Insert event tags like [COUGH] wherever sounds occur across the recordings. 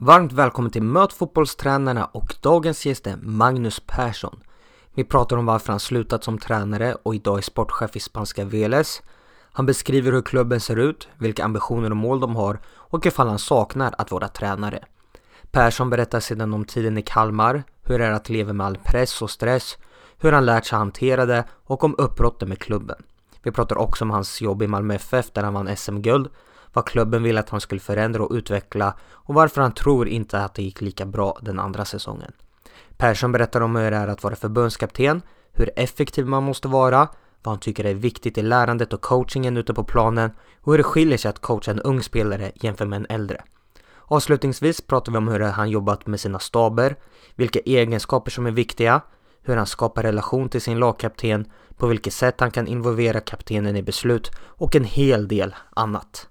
Varmt välkommen till Möt fotbollstränarna och dagens gäst är Magnus Persson. Vi pratar om varför han slutat som tränare och idag är sportchef i spanska Veles. Han beskriver hur klubben ser ut, vilka ambitioner och mål de har och ifall han saknar att vara tränare. Persson berättar sedan om tiden i Kalmar, hur det är att leva med all press och stress, hur han lärt sig hantera det och om uppbrottet med klubben. Vi pratar också om hans jobb i Malmö FF där han vann SM-guld, vad klubben ville att han skulle förändra och utveckla och varför han tror inte att det gick lika bra den andra säsongen. Persson berättar om hur det är att vara förbundskapten, hur effektiv man måste vara, vad han tycker är viktigt i lärandet och coachingen ute på planen och hur det skiljer sig att coacha en ung spelare jämfört med en äldre. Avslutningsvis pratar vi om hur han jobbat med sina staber, vilka egenskaper som är viktiga, hur han skapar relation till sin lagkapten, på vilket sätt han kan involvera kaptenen i beslut och en hel del annat.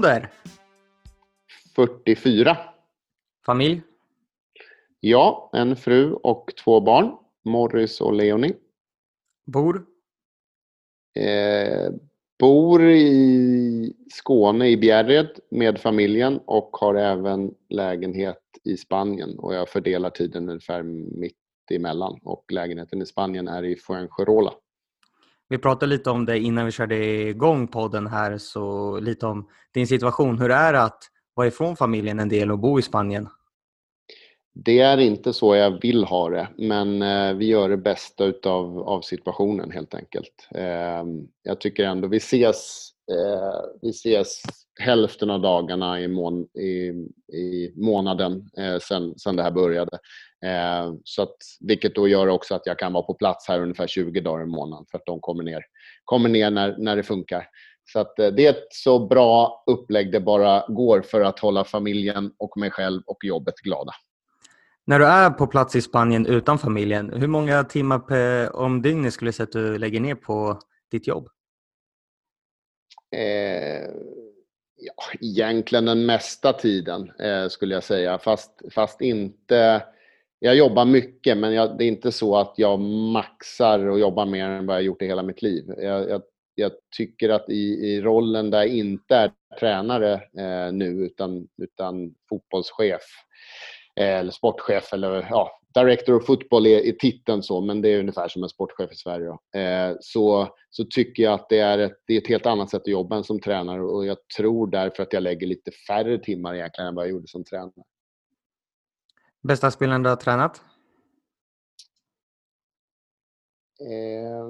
Ålder? 44. Familj? Ja, en fru och två barn. Morris och Leonie. Bor? Eh, bor i Skåne, i Bjärred, med familjen och har även lägenhet i Spanien. Och jag fördelar tiden ungefär mitt emellan. Och lägenheten i Spanien är i Fuengirola. Vi pratade lite om det innan vi körde igång podden här, så lite om din situation. Hur är det att vara ifrån familjen en del och bo i Spanien? Det är inte så jag vill ha det, men eh, vi gör det bästa utav, av situationen helt enkelt. Eh, jag tycker ändå, vi ses, eh, vi ses hälften av dagarna i, mån, i, i månaden eh, sen, sen det här började. Eh, så att, vilket då gör också att jag kan vara på plats här ungefär 20 dagar i månaden för att de kommer ner, kommer ner när, när det funkar. Så att, eh, det är ett så bra upplägg det bara går för att hålla familjen och mig själv och jobbet glada. När du är på plats i Spanien utan familjen, hur många timmar per, om dygnet skulle du säga att du lägger ner på ditt jobb? Eh, ja, egentligen den mesta tiden eh, skulle jag säga, fast, fast inte... Jag jobbar mycket, men jag, det är inte så att jag maxar och jobbar mer än vad jag gjort i hela mitt liv. Jag, jag, jag tycker att i, i rollen där jag inte är tränare eh, nu, utan, utan fotbollschef, eh, eller sportchef eller ja, Director of Football är, är titeln så, men det är ungefär som en sportchef i Sverige. Eh, så, så tycker jag att det är, ett, det är ett helt annat sätt att jobba än som tränare och jag tror därför att jag lägger lite färre timmar egentligen än vad jag gjorde som tränare. Bästa spelaren du har tränat? Eh,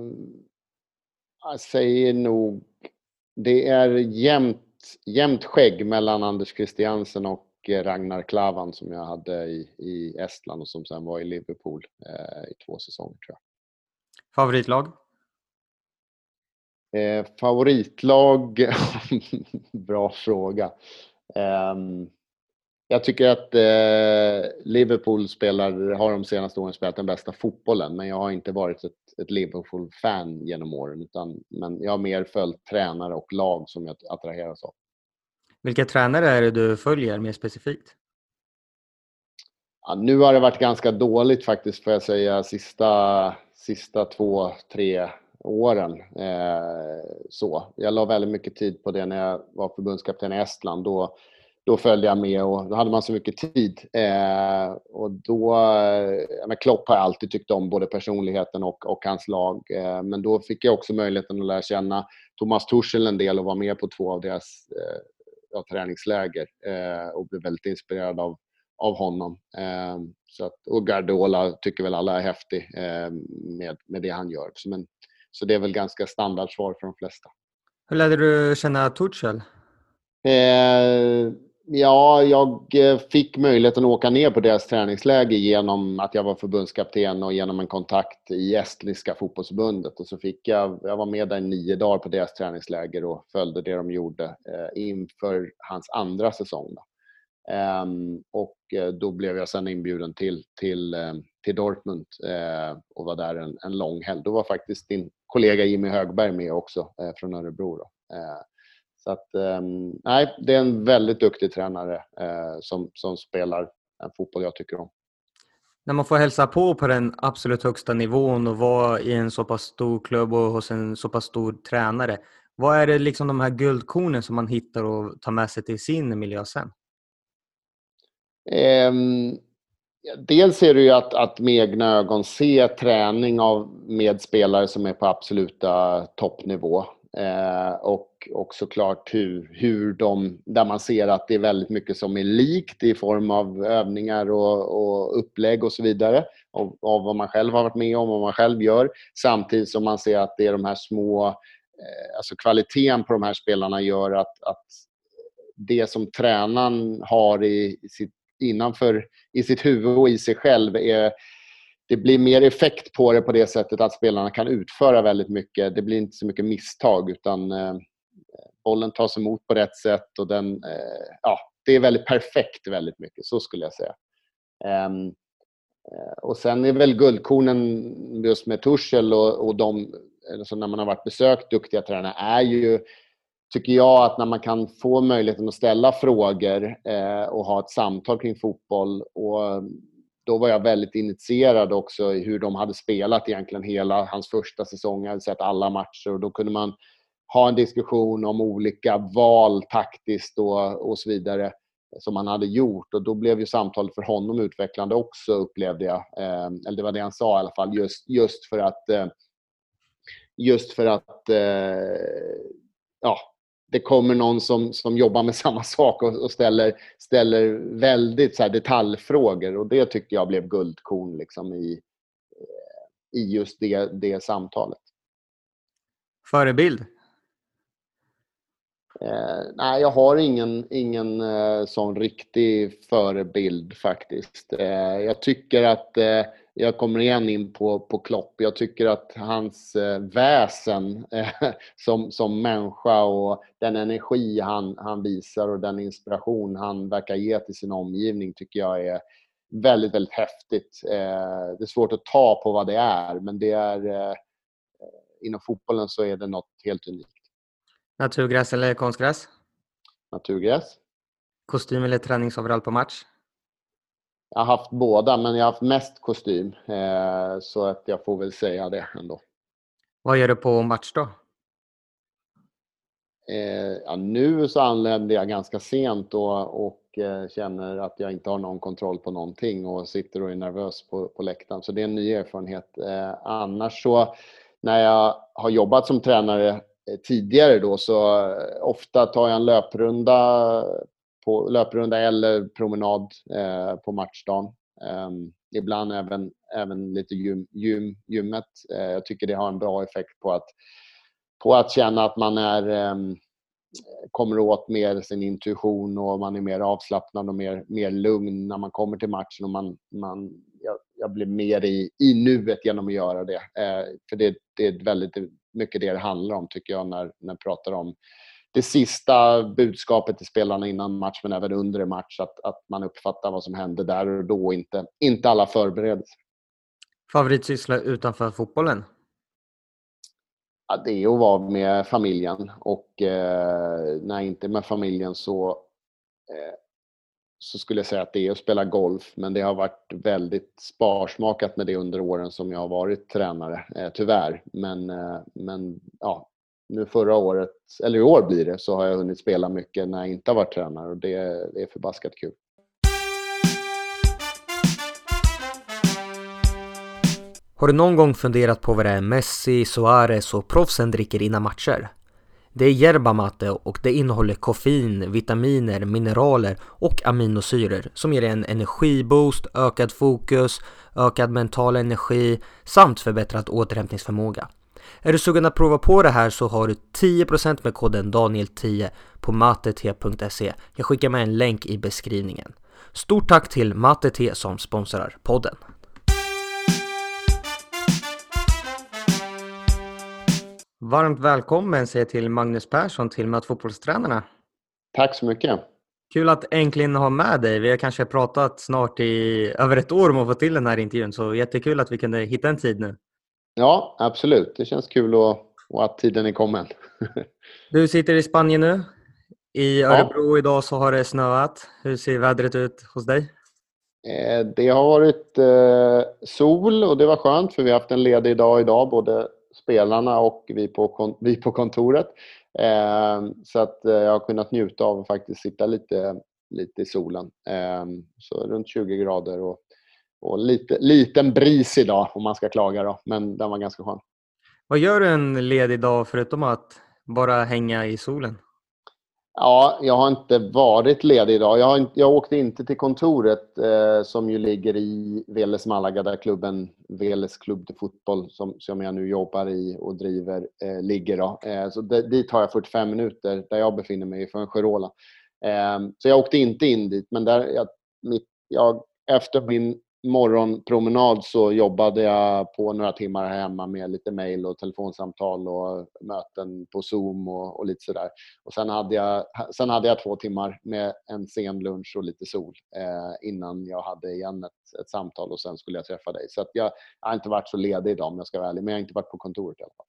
jag säger nog... Det är jämnt, jämnt skägg mellan Anders Christiansen och Ragnar Klavan som jag hade i, i Estland och som sen var i Liverpool eh, i två säsonger tror jag. Favoritlag? Eh, favoritlag? [LAUGHS] Bra fråga. Eh, jag tycker att eh, Liverpool spelar, har de senaste åren spelat den bästa fotbollen men jag har inte varit ett, ett Liverpool-fan genom åren utan men jag har mer följt tränare och lag som jag attraheras av. Vilka tränare är det du följer mer specifikt? Ja, nu har det varit ganska dåligt faktiskt får jag säga sista, sista två, tre åren. Eh, så. Jag la väldigt mycket tid på det när jag var förbundskapten i Estland. Då, då följde jag med och då hade man så mycket tid. Eh, och då, eh, Klopp har jag alltid tyckt om, både personligheten och, och hans lag. Eh, men då fick jag också möjligheten att lära känna Thomas Tuchel en del och vara med på två av deras eh, eh, av träningsläger eh, och blev väldigt inspirerad av, av honom. Eh, så att, och Guardiola tycker väl alla är häftig eh, med, med det han gör. Så, men, så det är väl ganska standardsvar för de flesta. Hur lärde du känna Tuchel? Ja, jag eh, fick möjligheten att åka ner på deras träningsläger genom att jag var förbundskapten och genom en kontakt i Estniska fotbollsförbundet. Och så fick jag, jag var med där nio dagar på deras träningsläger och följde det de gjorde eh, inför hans andra säsong. Ehm, och eh, då blev jag sen inbjuden till, till, till Dortmund och var där en, en lång helg. Då var faktiskt din kollega Jimmy Högberg med också från Örebro. Då. Så att, ehm, nej, det är en väldigt duktig tränare eh, som, som spelar en fotboll jag tycker om. När man får hälsa på på den absolut högsta nivån och vara i en så pass stor klubb och hos en så pass stor tränare. Vad är det liksom de här guldkornen som man hittar och tar med sig till sin miljö sen? Um, dels är det ju att, att med egna ögon se träning av medspelare som är på absoluta toppnivå. Eh, och, och såklart hur, hur de, där man ser att det är väldigt mycket som är likt i form av övningar och, och upplägg och så vidare. Av, av vad man själv har varit med om och vad man själv gör. Samtidigt som man ser att det är de här små, eh, alltså kvaliteten på de här spelarna gör att, att det som tränaren har i, i sitt, innanför, i sitt huvud och i sig själv är det blir mer effekt på det på det sättet att spelarna kan utföra väldigt mycket. Det blir inte så mycket misstag utan eh, bollen tas emot på rätt sätt och den, eh, ja, det är väldigt perfekt väldigt mycket. Så skulle jag säga. Um, och sen är väl guldkornen just med Tuchel och, och de, alltså när man har varit besökt duktiga tränare är ju tycker jag att när man kan få möjligheten att ställa frågor eh, och ha ett samtal kring fotboll och då var jag väldigt initierad också i hur de hade spelat egentligen hela hans första säsong. Jag hade sett alla matcher och då kunde man ha en diskussion om olika val taktiskt och, och så vidare som han hade gjort och då blev ju samtalet för honom utvecklande också upplevde jag. Eh, eller det var det han sa i alla fall just, just för att eh, just för att eh, ja, det kommer någon som, som jobbar med [LAUGHS] samma sak och, och ställer, ställer väldigt så detaljfrågor. Och det tycker jag blev guldkorn liksom i, i just det, det samtalet. Förebild? Eh, nej, jag har ingen, ingen eh, sån riktig förebild faktiskt. Eh, jag tycker att eh, jag kommer igen in på, på Klopp. Jag tycker att hans eh, väsen eh, [LAUGHS] som, som människa och den energi han, han visar och den inspiration han verkar ge till sin omgivning tycker jag är väldigt, väldigt häftigt. Eh, det är svårt att ta på vad det är, men det är inom fotbollen så är det något helt unikt. Naturgräs eller konstgräs? Naturgräs. Kostym eller träningsoverall på match? Jag har haft båda, men jag har haft mest kostym. Eh, så att jag får väl säga det ändå. Vad gör du på match då? Eh, ja, nu så anlände jag ganska sent och, och eh, känner att jag inte har någon kontroll på någonting och sitter och är nervös på, på läktaren. Så det är en ny erfarenhet. Annars så när jag har jobbat som tränare tidigare då så ofta tar jag en löprunda på löprunda eller promenad eh, på matchdagen. Ehm, ibland även, även lite gym, gym, gymmet. Eh, jag tycker det har en bra effekt på att, på att känna att man är, ehm, kommer åt mer sin intuition och man är mer avslappnad och mer, mer lugn när man kommer till matchen. Och man, man, jag, jag blir mer i, i nuet genom att göra det. Eh, för det, det är väldigt mycket det det handlar om tycker jag när, när jag pratar om det sista budskapet till spelarna innan match men även under match. Att, att man uppfattar vad som hände där och då inte, inte alla förberedelser. Favoritsyssla utanför fotbollen? Ja, det är att vara med familjen och eh, när inte med familjen så, eh, så skulle jag säga att det är att spela golf. Men det har varit väldigt sparsmakat med det under åren som jag har varit tränare, eh, tyvärr. Men, eh, men ja, nu förra året, eller i år blir det, så har jag hunnit spela mycket när jag inte har varit tränare och det, det är förbaskat kul. Har du någon gång funderat på vad det är Messi, Suarez och proffsen dricker innan matcher? Det är yerba mate och det innehåller koffein, vitaminer, mineraler och aminosyror som ger en energiboost, ökad fokus, ökad mental energi samt förbättrad återhämtningsförmåga. Är du sugen att prova på det här så har du 10% med koden Daniel10 på matet.se. Jag skickar med en länk i beskrivningen. Stort tack till Matet som sponsrar podden. Varmt välkommen säger till Magnus Persson till Möt fotbollstränarna. Tack så mycket. Kul att äntligen ha med dig. Vi har kanske pratat snart i över ett år om att få till den här intervjun så jättekul att vi kunde hitta en tid nu. Ja, absolut. Det känns kul och, och att tiden är kommen. [LAUGHS] du sitter i Spanien nu. I Örebro ja. idag så har det snöat. Hur ser vädret ut hos dig? Eh, det har varit eh, sol och det var skönt för vi har haft en ledig dag idag, både spelarna och vi på, vi på kontoret. Eh, så att jag har kunnat njuta av att faktiskt sitta lite, lite i solen. Så runt 20 grader och, och lite, liten bris idag om man ska klaga då, men den var ganska skön. Vad gör du en ledig dag förutom att bara hänga i solen? Ja, jag har inte varit ledig idag. Jag, har, jag åkte inte till kontoret eh, som ju ligger i Veles Malaga där klubben Veles klubb de fotboll som, som jag nu jobbar i och driver eh, ligger. Då. Eh, så det, dit har jag 45 minuter där jag befinner mig i Fuengirola. Eh, så jag åkte inte in dit men där, jag, mitt, jag, efter min morgonpromenad så jobbade jag på några timmar här hemma med lite mejl och telefonsamtal och möten på Zoom och, och lite sådär. Och sen hade, jag, sen hade jag två timmar med en sen lunch och lite sol eh, innan jag hade igen ett, ett samtal och sen skulle jag träffa dig. Så jag, jag, har inte varit så ledig idag om jag ska vara ärlig, men jag har inte varit på kontoret i alla fall.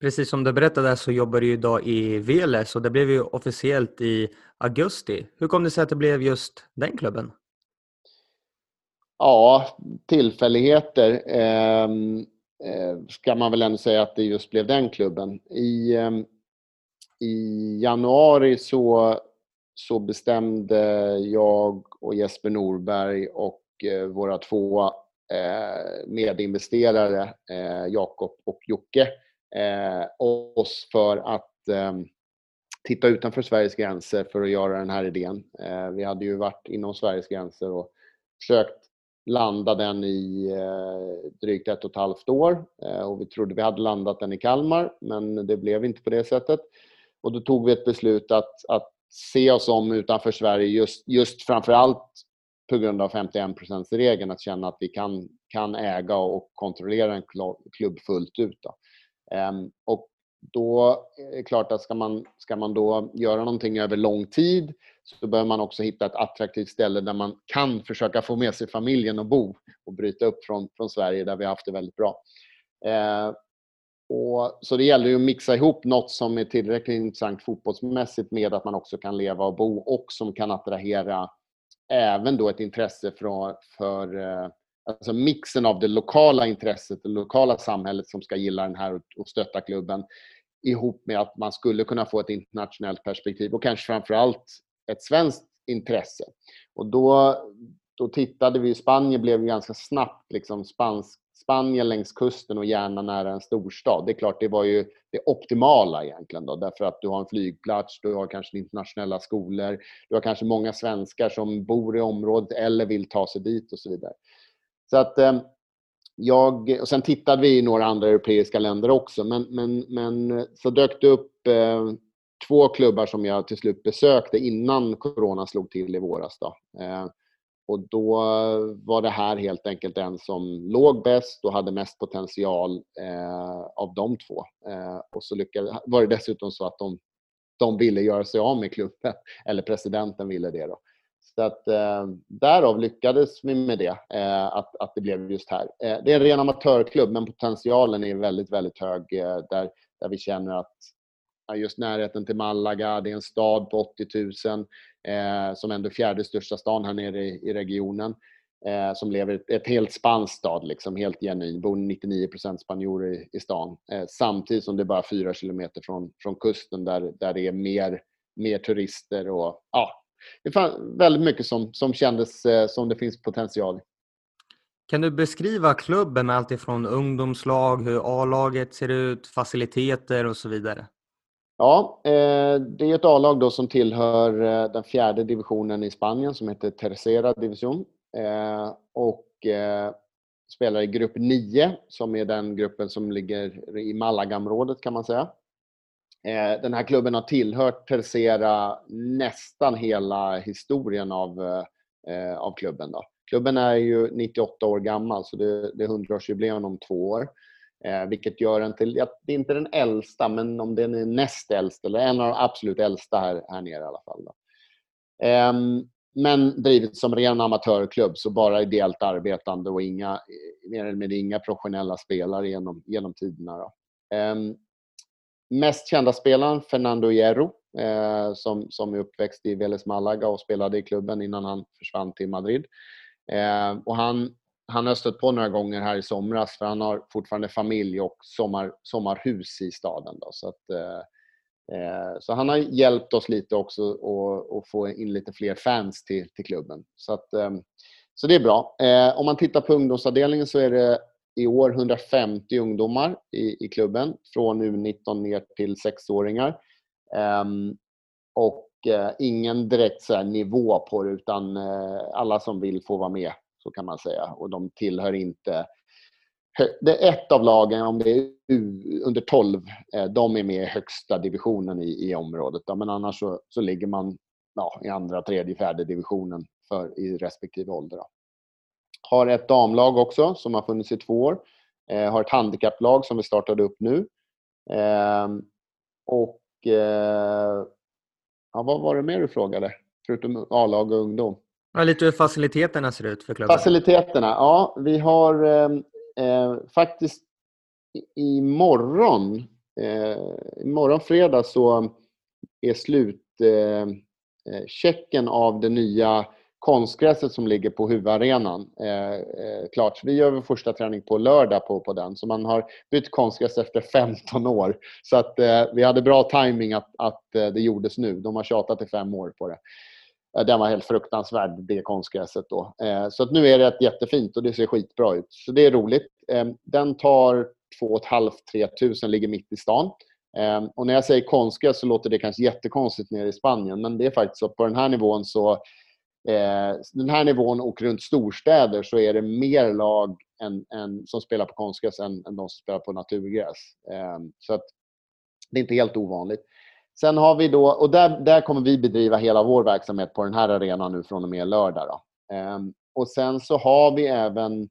Precis som du berättade så jobbar du idag i Veles och det blev ju officiellt i augusti. Hur kom det sig att det blev just den klubben? Ja, tillfälligheter ehm, eh, ska man väl ändå säga att det just blev den klubben. I, eh, i januari så, så bestämde jag och Jesper Norberg och eh, våra två eh, medinvesterare, eh, Jakob och Jocke, eh, oss för att ehm, titta utanför Sveriges gränser för att göra den här idén. vi hade ju varit inom Sveriges gränser och försökt landade den i eh, drygt ett och ett halvt år eh, och vi trodde vi hade landat den i Kalmar men det blev inte på det sättet. Och då tog vi ett beslut att, att se oss om utanför Sverige just, just framför allt på grund av 51 regeln att känna att vi kan, kan äga och kontrollera en klubb fullt ut. Då. Ehm, och då är det klart att ska man, ska man då göra någonting över lång tid så behöver man också hitta ett attraktivt ställe där man kan försöka få med sig familjen och bo och bryta upp från, från Sverige där vi har haft det väldigt bra. Eh, och, så det gäller ju att mixa ihop något som är tillräckligt intressant fotbollsmässigt med att man också kan leva och bo och som kan attrahera även då ett intresse för, för eh, alltså mixen av det lokala intresset, det lokala samhället som ska gilla den här och stötta klubben ihop med att man skulle kunna få ett internationellt perspektiv och kanske framför allt ett svenskt intresse. Och då, då tittade vi, Spanien blev ganska snabbt liksom spansk, Spanien längs kusten och gärna nära en storstad. Det är klart, det var ju det optimala egentligen då, därför att du har en flygplats, du har kanske internationella skolor, du har kanske många svenskar som bor i området eller vill ta sig dit och så vidare. Så att eh, jag, och sen tittade vi i några andra europeiska länder också, men, men, men så dök det upp eh, två klubbar som jag till slut besökte innan corona slog till i våras. Då. Eh, och då var det här helt enkelt den som låg bäst och hade mest potential eh, av de två. Eh, och så lyckades, var det dessutom så att de, de ville göra sig av med klubben, eller presidenten ville det. Då. Så att, eh, därav lyckades vi med det, eh, att, att det blev just här. Eh, det är en ren amatörklubb men potentialen är väldigt, väldigt hög eh, där, där vi känner att just närheten till Malaga, det är en stad på 80 000 eh, som ändå är fjärde största stan här nere i, i regionen. Eh, som lever ett, ett helt spansk stad, liksom, helt genuin. bor 99 spanjorer i, i stan. Eh, samtidigt som det är bara fyra kilometer från, från kusten där, där det är mer, mer turister. Och, ja, det fanns väldigt mycket som, som kändes eh, som det finns potential Kan du beskriva klubben med allt ifrån ungdomslag, hur A-laget ser ut, faciliteter och så vidare? Ja, eh, det är ett A-lag då som tillhör eh, den fjärde divisionen i Spanien som heter Tercera Division och spelar i grupp 9 som är den gruppen som ligger i Malaga-området kan man säga. Eh, den här klubben har tillhört Tercera nästan hela historien av, eh, eh, av klubben. Då. Klubben är ju 98 år gammal så det, det är 100-årsjubileum om två år. Eh, vilket gör den till, det är inte den äldsta, men om den är näst äldst eller en av de absolut äldsta här, här nere i alla fall. Eh, men drivet som ren amatörklubb, så bara ideellt arbetande och inga, mer eller mindre inga professionella spelare genom, genom tiderna. Då. Eh, mest kända spelaren, Fernando Hierro, eh, som, som är uppväxt i Vélez Malaga och spelade i klubben innan han försvann till Madrid. Eh, och han, han har stött på några gånger här i somras, för han har fortfarande familj och sommar, sommarhus i staden. Då, så att, eh, eh så han har hjälpt oss lite också att få in lite fler fans till, till klubben. Så, att, eh, så det är bra. Eh, om man tittar på ungdomsavdelningen så är det i år 150 ungdomar i, i klubben från U19 ner till 6-åringar. Ehm, och uh, ingen direkt så nivå på det utan eh, alla som vill får vara med, så kan man säga. Och de tillhör inte det är ett av lagen, om det är under 12, eh, de är med i högsta divisionen i, i området. Men annars så, så ligger man ja, i andra, tredje, fjärde divisionen för, i respektive ålder. Då. Har ett damlag också som har funnits i två år. Eh, har ett handikapplag som vi startade upp nu. Eh, och eh, ja, vad var det mer du frågade? Förutom A-lag och ungdom. Ja, lite hur faciliteterna ser ut för klubben. Faciliteterna? Ja, vi har ehm, eh, faktiskt imorgon, eh, imorgon fredag så är slutchecken eh, eh av det nya konstgräset som ligger på huvudarenan eh, eh, klart. Så vi gör vår första träning på lördag på, på den. Så man har bytt konstgräs efter 15 år. Så att eh, vi hade bra timing att, att eh, det gjordes nu. De har tjatat i fem år på det. Eh, den var helt fruktansvärd, det konstgräset. Då. Eh, så att nu är det jättefint och det ser skitbra ut. Så det är roligt. Eh, den tar 2 500-3 tusen, ligger mitt i stan. Eh, och när jag säger konstgräs så låter det kanske jättekonstigt nere i Spanien. Men det är faktiskt så på den här nivån så Eh, den här nivån och runt storstäder så är det mer lag än, än som spelar på konstgräs än, än de som spelar på naturgräs. Ehm, så att det är inte helt ovanligt. Sen har vi då, och där, där kommer vi bedriva hela vår verksamhet på den här arenan nu från och med lördag. Då. Ehm, och sen så har vi även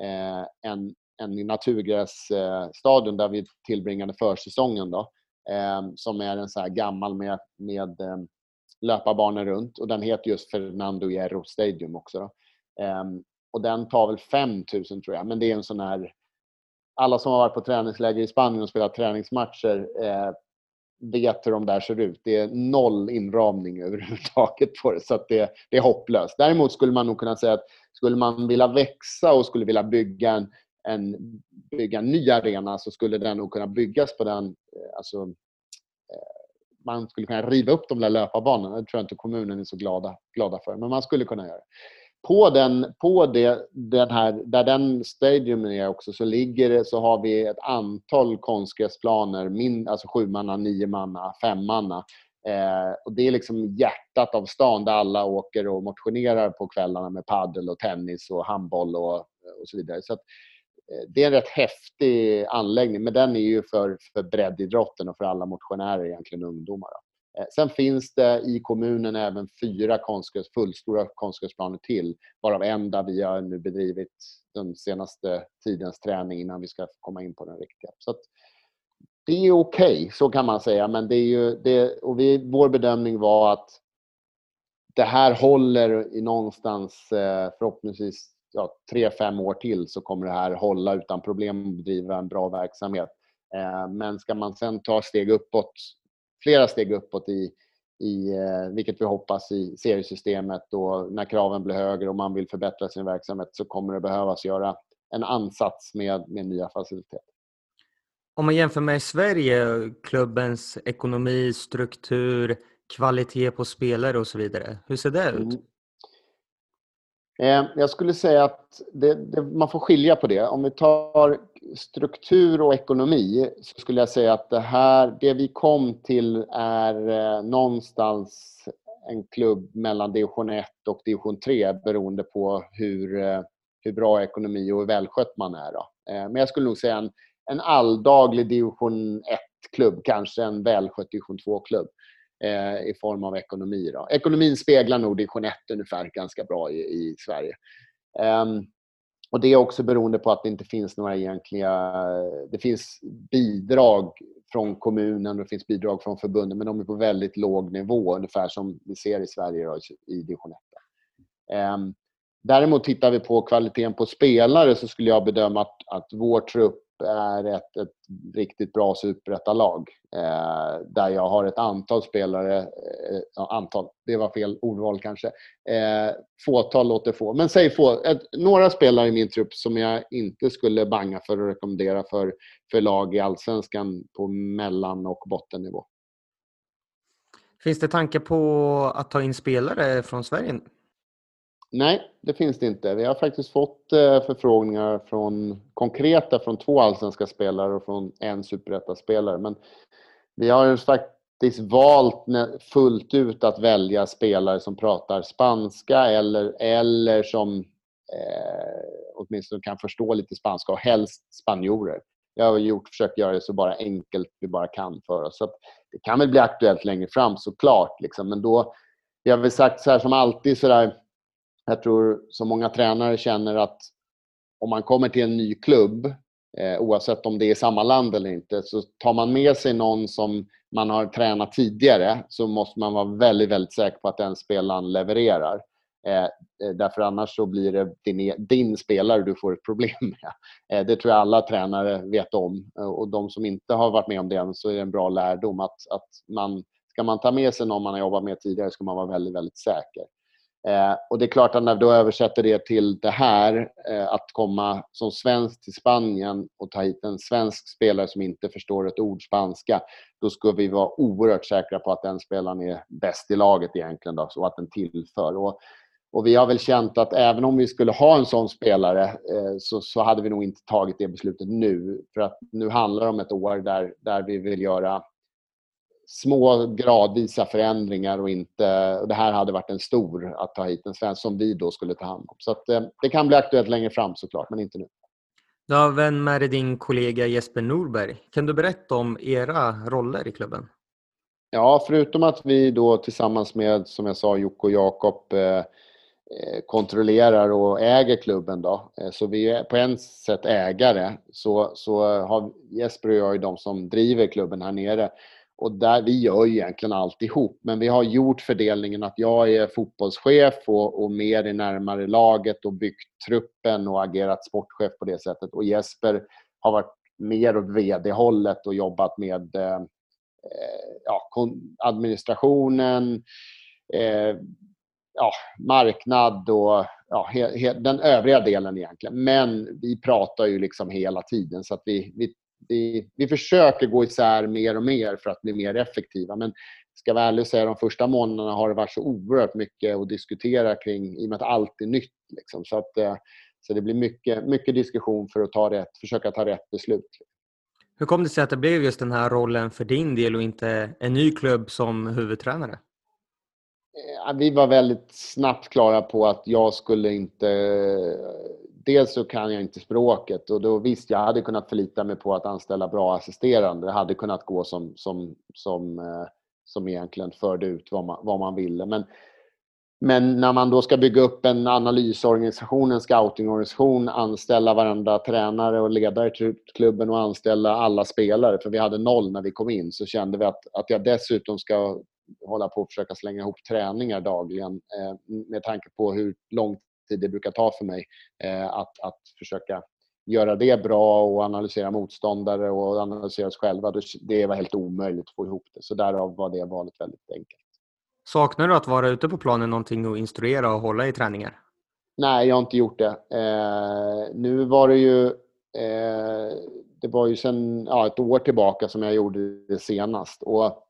eh, en, en naturgrässtadion där vi tillbringade försäsongen. Då, eh, som är en så här gammal med, med ehm, löparbanan runt. Och den heter just Fernando Hierro Stadium också. Då. Ehm, och den tar väl 5000 tror jag. Men det är en sån här... Alla som har varit på träningsläger i Spanien och spelat träningsmatcher eh, vet hur de där ser ut. Det är noll inramning [LAUGHS] överhuvudtaget på det, så det, det, är hopplöst. Däremot skulle man nog kunna säga att skulle man vilja växa och skulle vilja bygga en, en, bygga en ny arena så skulle den nog kunna byggas på den... Eh, alltså, man skulle kunna riva upp de där löparbanorna. Det tror jag inte kommunen är så glada, glada för, men man skulle kunna göra det på den, på det, den här, där den stadion är också så ligger det, så har vi ett antal konstgräsplaner, min, alltså sju manna, nio manna, fem manna. Eh, och det är liksom hjärtat av stan där alla åker och motionerar på kvällarna med paddel och tennis och handboll och, och så vidare. Så att, eh, Eh, det är en rätt häftig anläggning, men den är ju för, för breddidrotten och för alla motionärer, egentligen ungdomar. Då. Eh, sen finns det i kommunen även fyra konstgräs, fullstora konstgräsplaner till, varav en där vi har nu bedrivit den senaste tidens träning innan vi ska komma in på den riktiga. Så det är okej, okay, så kan man säga. Men det är ju, det, och vi, vår bedömning var att det här håller i någonstans eh, förhoppningsvis ja, tre, fem år till så kommer det här hålla utan problem och bedriva en bra verksamhet. Eh, men ska man sen ta steg uppåt flera steg uppåt i, i eh, vilket vi hoppas i seriesystemet och när kraven blir högre och man vill förbättra sin verksamhet så kommer det behövas göra en ansats med, med nya faciliteter. Om man jämför med Sverige, klubbens ekonomi, struktur, kvalitet på spelare och så vidare. Hur ser det ut? Mm. Eh, jag skulle säga att det, det, man får skilja på det. Om vi tar struktur och ekonomi så skulle jag säga att det här, det vi kom till är eh, någonstans en klubb mellan division 1 och division 3 beroende på hur, eh, hur bra ekonomi och hur välskött man är. Då. Men jag skulle nog säga en, en alldaglig division 1-klubb, kanske en välskött division 2-klubb eh, i form av ekonomi. Då. Ekonomin speglar nog division 1 ungefär ganska bra i, i Sverige. Um, och Det är också beroende på att det inte finns några egentliga... Det finns bidrag från kommunen och det finns bidrag från förbunden men de är på väldigt låg nivå, ungefär som vi ser i Sverige då, i division 1. Um, ehm, däremot tittar vi på kvaliteten på spelare så skulle jag bedöma att, att vår trupp är ett, ett riktigt bra superettalag. Eh, där jag har ett antal spelare, eh, antal, det var fel ordval kanske. Eh, fåtal låter få. Men säg få, ett, några spelare i min trupp som jag inte skulle banga för att rekommendera för, för lag i allsvenskan på mellan och bottennivå. Finns det tankar på att ta in spelare från Sverige? Nej, det finns det inte. Vi har faktiskt fått eh, förfrågningar från konkreta från två allsvenska spelare och från en superettaspelare. Men vi har faktiskt valt fullt ut att välja spelare som pratar spanska eller, eller som eh, åtminstone kan förstå lite spanska och helst spanjorer. Jag har gjort, försökt göra det så bara enkelt vi bara kan för oss. Så det kan väl bli aktuellt längre fram såklart. Liksom. Men då, vi har väl sagt så här som alltid sådär jag tror så många tränare känner att om man kommer till en ny klubb, eh, oavsett om det är samma land eller inte, så tar man med sig någon som man har tränat tidigare så måste man vara väldigt, väldigt säker på att den spelaren levererar. Eh, eh därför annars så blir det din, e-, din, spelare du får ett problem med. [LAUGHS] Eh, det tror jag alla tränare vet om. Eh, och de som inte har varit med om det än, så är det en bra lärdom att, att man, ska man ta med sig någon man har jobbat med tidigare ska man vara väldigt, väldigt säker. Eh, och det är klart att när vi då översätter det till det här, eh, att komma som svensk till Spanien och ta hit en svensk spelare som inte förstår ett ord spanska, då ska vi vara oerhört säkra på att den spelaren är bäst i laget egentligen då, och att den tillför. Och, och vi har väl känt att även om vi skulle ha en sån spelare eh, så, så hade vi nog inte tagit det beslutet nu. För att nu handlar det om ett år där, där vi vill göra små gradvisa förändringar och inte... Och det här hade varit en stor att ta hit en svensk som vi då skulle ta hand om. Så att, eh, det kan bli aktuellt längre fram såklart, men inte nu. Du har vän med din kollega Jesper Norberg. Kan du berätta om era roller i klubben? Ja, förutom att vi då tillsammans med, som jag sa, Jocke och Jakob eh, eh, kontrollerar och äger klubben då. Eh, så vi är på en sätt ägare. Så, så har Jesper och jag är de som driver klubben här nere. Och där, vi gör ju egentligen alltihop, men vi har gjort fördelningen att jag är fotbollschef och, och mer är närmare laget och byggt truppen och agerat sportchef på det sättet. Och Jesper har varit mer åt vd-hållet och jobbat med eh, eh ja, administrationen, eh, ja, marknad och ja, he, he, den övriga delen egentligen. Men vi pratar ju liksom hela tiden så att vi, vi vi, vi försöker gå isär mer och mer för att bli mer effektiva. Men ska vara ärlig och säga de första månaderna har det varit så oerhört mycket att diskutera kring i och med att allt är nytt. Liksom. Så, att, eh, så det blir mycket, mycket diskussion för att ta rätt, försöka ta rätt beslut. Hur kom det sig att det blev just den här rollen för din del och inte en ny klubb som huvudtränare? Eh, vi var väldigt snabbt klara på att jag skulle inte dels så kan jag inte språket och då visst, jag hade kunnat förlita mig på att anställa bra assisterande. Det hade kunnat gå som, som, som, eh, som egentligen förde ut vad man, vad man ville. Men, men när man då ska bygga upp en analysorganisation, en scoutingorganisation, anställa varenda tränare och ledare till klubben och anställa alla spelare, för vi hade noll när vi kom in, så kände vi att, att jag dessutom ska hålla på och försöka slänga ihop träningar dagligen eh, med tanke på hur lång tid det brukar ta för mig eh, att, att försöka göra det bra och analysera motståndare och analysera oss själva. Det var helt omöjligt att få ihop det. Så därav var det valet väldigt enkelt. Saknar du att vara ute på planen någonting och instruera och hålla i träningar? Nej, jag har inte gjort det. Eh, nu var det ju eh, det var ju sedan ja, ett år tillbaka som jag gjorde det senast. Och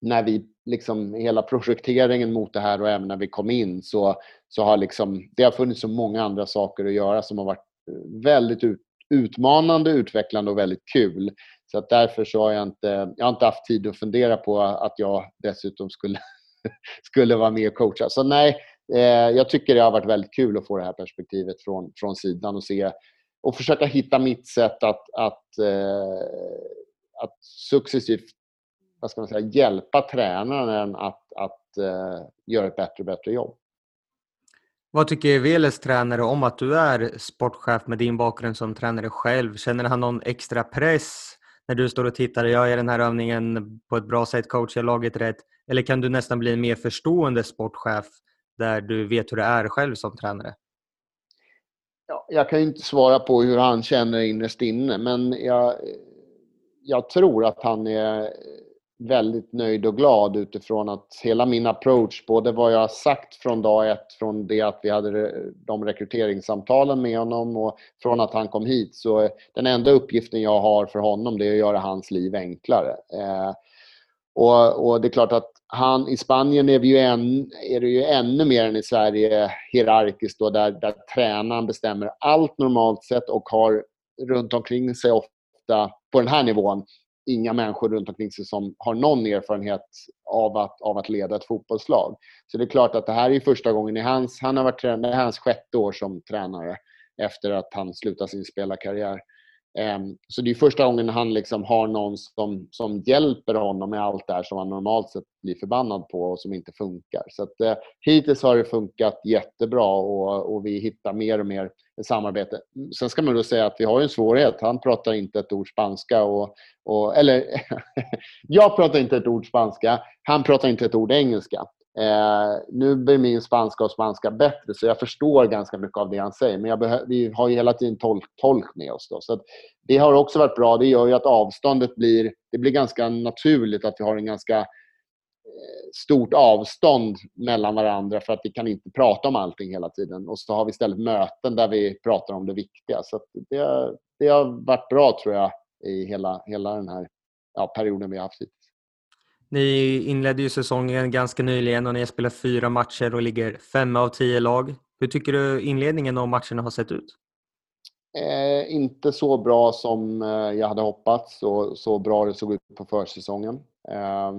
när vi liksom hela projekteringen mot det här och även när vi kom in så, så har liksom, det har funnits så många andra saker att göra som har varit eh, väldigt ut, utmanande, utvecklande och väldigt kul. Så att därför så har jag inte, jag har inte haft tid att fundera på att jag dessutom skulle, [LAUGHS] skulle vara med och coacha. Så nej, eh, jag tycker det har varit väldigt kul att få det här perspektivet från, från sidan och se och försöka hitta mitt sätt att, att, eh, att successivt vad ska man säga, hjälpa tränaren att, att uh, göra ett bättre och bättre jobb. Vad tycker Veles tränare om att du är sportchef med din bakgrund som tränare själv? Känner han någon extra press när du står och tittar? Jag gör den här övningen på ett bra sätt, coachar laget rätt. Eller kan du nästan bli en mer förstående sportchef där du vet hur det är själv som tränare? Ja, jag kan ju inte svara på hur han känner innerst inne, men jag, jag tror att han är väldigt nöjd och glad utifrån att hela min approach, både vad jag har sagt från dag ett, från det att vi hade de rekryteringssamtalen med honom och från att han kom hit. Så den enda uppgiften jag har för honom det är att göra hans liv enklare. Eh, och, och, det är klart att han, i Spanien är, vi ju en, är det ju ännu mer än i Sverige hierarkiskt då, där, där tränaren bestämmer allt normalt sett och har runt omkring sig ofta på den här nivån inga människor runt omkring sig som har någon erfarenhet av att, av att leda ett fotbollslag. Så det är klart att det här är första gången i hans, han har varit tränare, hans sjätte år som tränare efter att han slutade sin spelarkarriär. Ehm, så det är första gången han liksom har någon som, som hjälper honom med allt det här som han normalt sett blir förbannad på och som inte funkar. Så att, eh, hittills har det funkat jättebra och, och vi hittar mer och mer samarbete. Sen ska man då säga att vi har en svårighet. Han pratar inte ett ord spanska. Och, och eller, [LAUGHS] jag pratar inte ett ord spanska. Han pratar inte ett ord engelska. Eh, nu blir min spanska och spanska bättre så jag förstår ganska mycket av det han säger. Men jag vi har ju hela tiden tolk, tolk med oss. Då. Så det har också varit bra. Det gör ju att avståndet blir, det blir ganska naturligt att vi har en ganska stort avstånd mellan varandra för att vi kan inte prata om allting hela tiden. Och så har vi istället möten där vi pratar om det viktiga. Så det, det har varit bra tror jag i hela, hela den här ja, perioden vi har haft hittills. Ni inledde ju säsongen ganska nyligen och ni har spelat fyra matcher och ligger fem av tio lag. Hur tycker du inledningen av matcherna har sett ut? Eh, inte så bra som eh, jag hade hoppats och så bra det såg ut på försäsongen. Eh,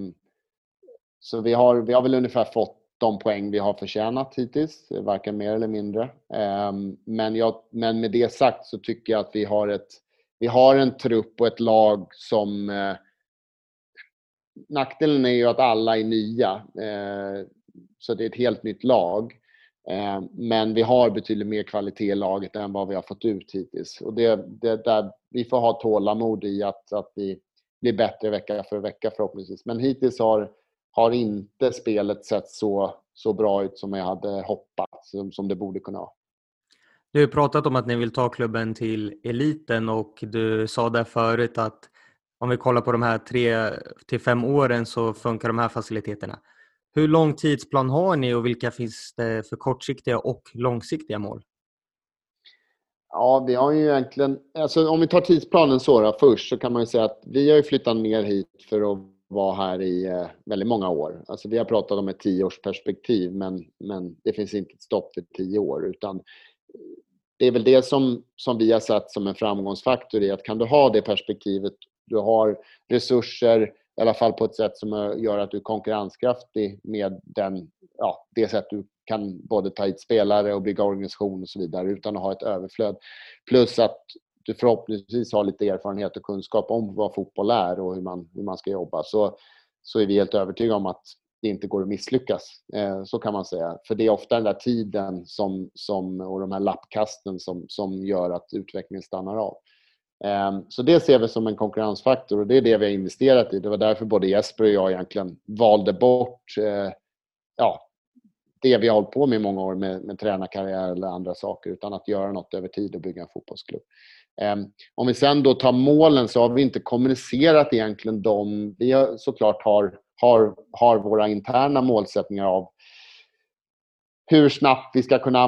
så vi har, vi har väl ungefär fått de poäng vi har förtjänat hittills, varken mer eller mindre. Ehm, men, jag, men med det sagt så tycker jag att vi har, ett, vi har en trupp och ett lag som eh, nackdelen är ju att alla är nya. Eh, så det är ett helt nytt lag. Ehm, men vi har betydligt mer kvalitet i laget än vad vi har fått ut hittills. Och det, det där, vi får ha tålamod i att, att vi blir bättre vecka för vecka förhoppningsvis. Men hittills har, har inte spelet sett så, så bra ut som jag hade hoppats, som, som det borde kunna ha. Du har pratat om att ni vill ta klubben till eliten och du sa där förut att om vi kollar på de här tre till fem åren så funkar de här faciliteterna. Hur lång tidsplan har ni och vilka finns det för kortsiktiga och långsiktiga mål? Ja, vi har ju egentligen... Alltså om vi tar tidsplanen så då, först så kan man ju säga att vi har ju flyttat ner hit för att vara här i eh, väldigt många år. Alltså vi har pratat om ett tioårsperspektiv men, men det finns inte ett stopp för tio år utan eh, det är väl det som, som vi har sett som en framgångsfaktor i att kan du ha det perspektivet du har resurser, i alla fall på ett sätt som eh, gör att du är konkurrenskraftig med den, ja, det sätt du kan både ta hit spelare och bygga organisation och så vidare utan att ha ett överflöd. Plus att du förhoppningsvis har lite erfarenhet och kunskap om vad fotboll är och hur man, hur man ska jobba. Så, så är vi helt övertygade om att det inte går att misslyckas. Eh, så kan man säga. För det är ofta den där tiden som, som, och de här lappkasten som, som gör att utvecklingen stannar av. Eh, så det ser vi som en konkurrensfaktor och det är det vi har investerat i. Det var därför både Jesper och jag egentligen valde bort eh, ja, det vi har hållit på med i många år med, med tränarkarriär eller andra saker utan att göra något över tid och bygga en fotbollsklubb. Ehm, om vi sen då tar målen så har vi inte kommunicerat egentligen dem. Vi har, såklart har, har, har våra interna målsättningar av hur snabbt vi ska kunna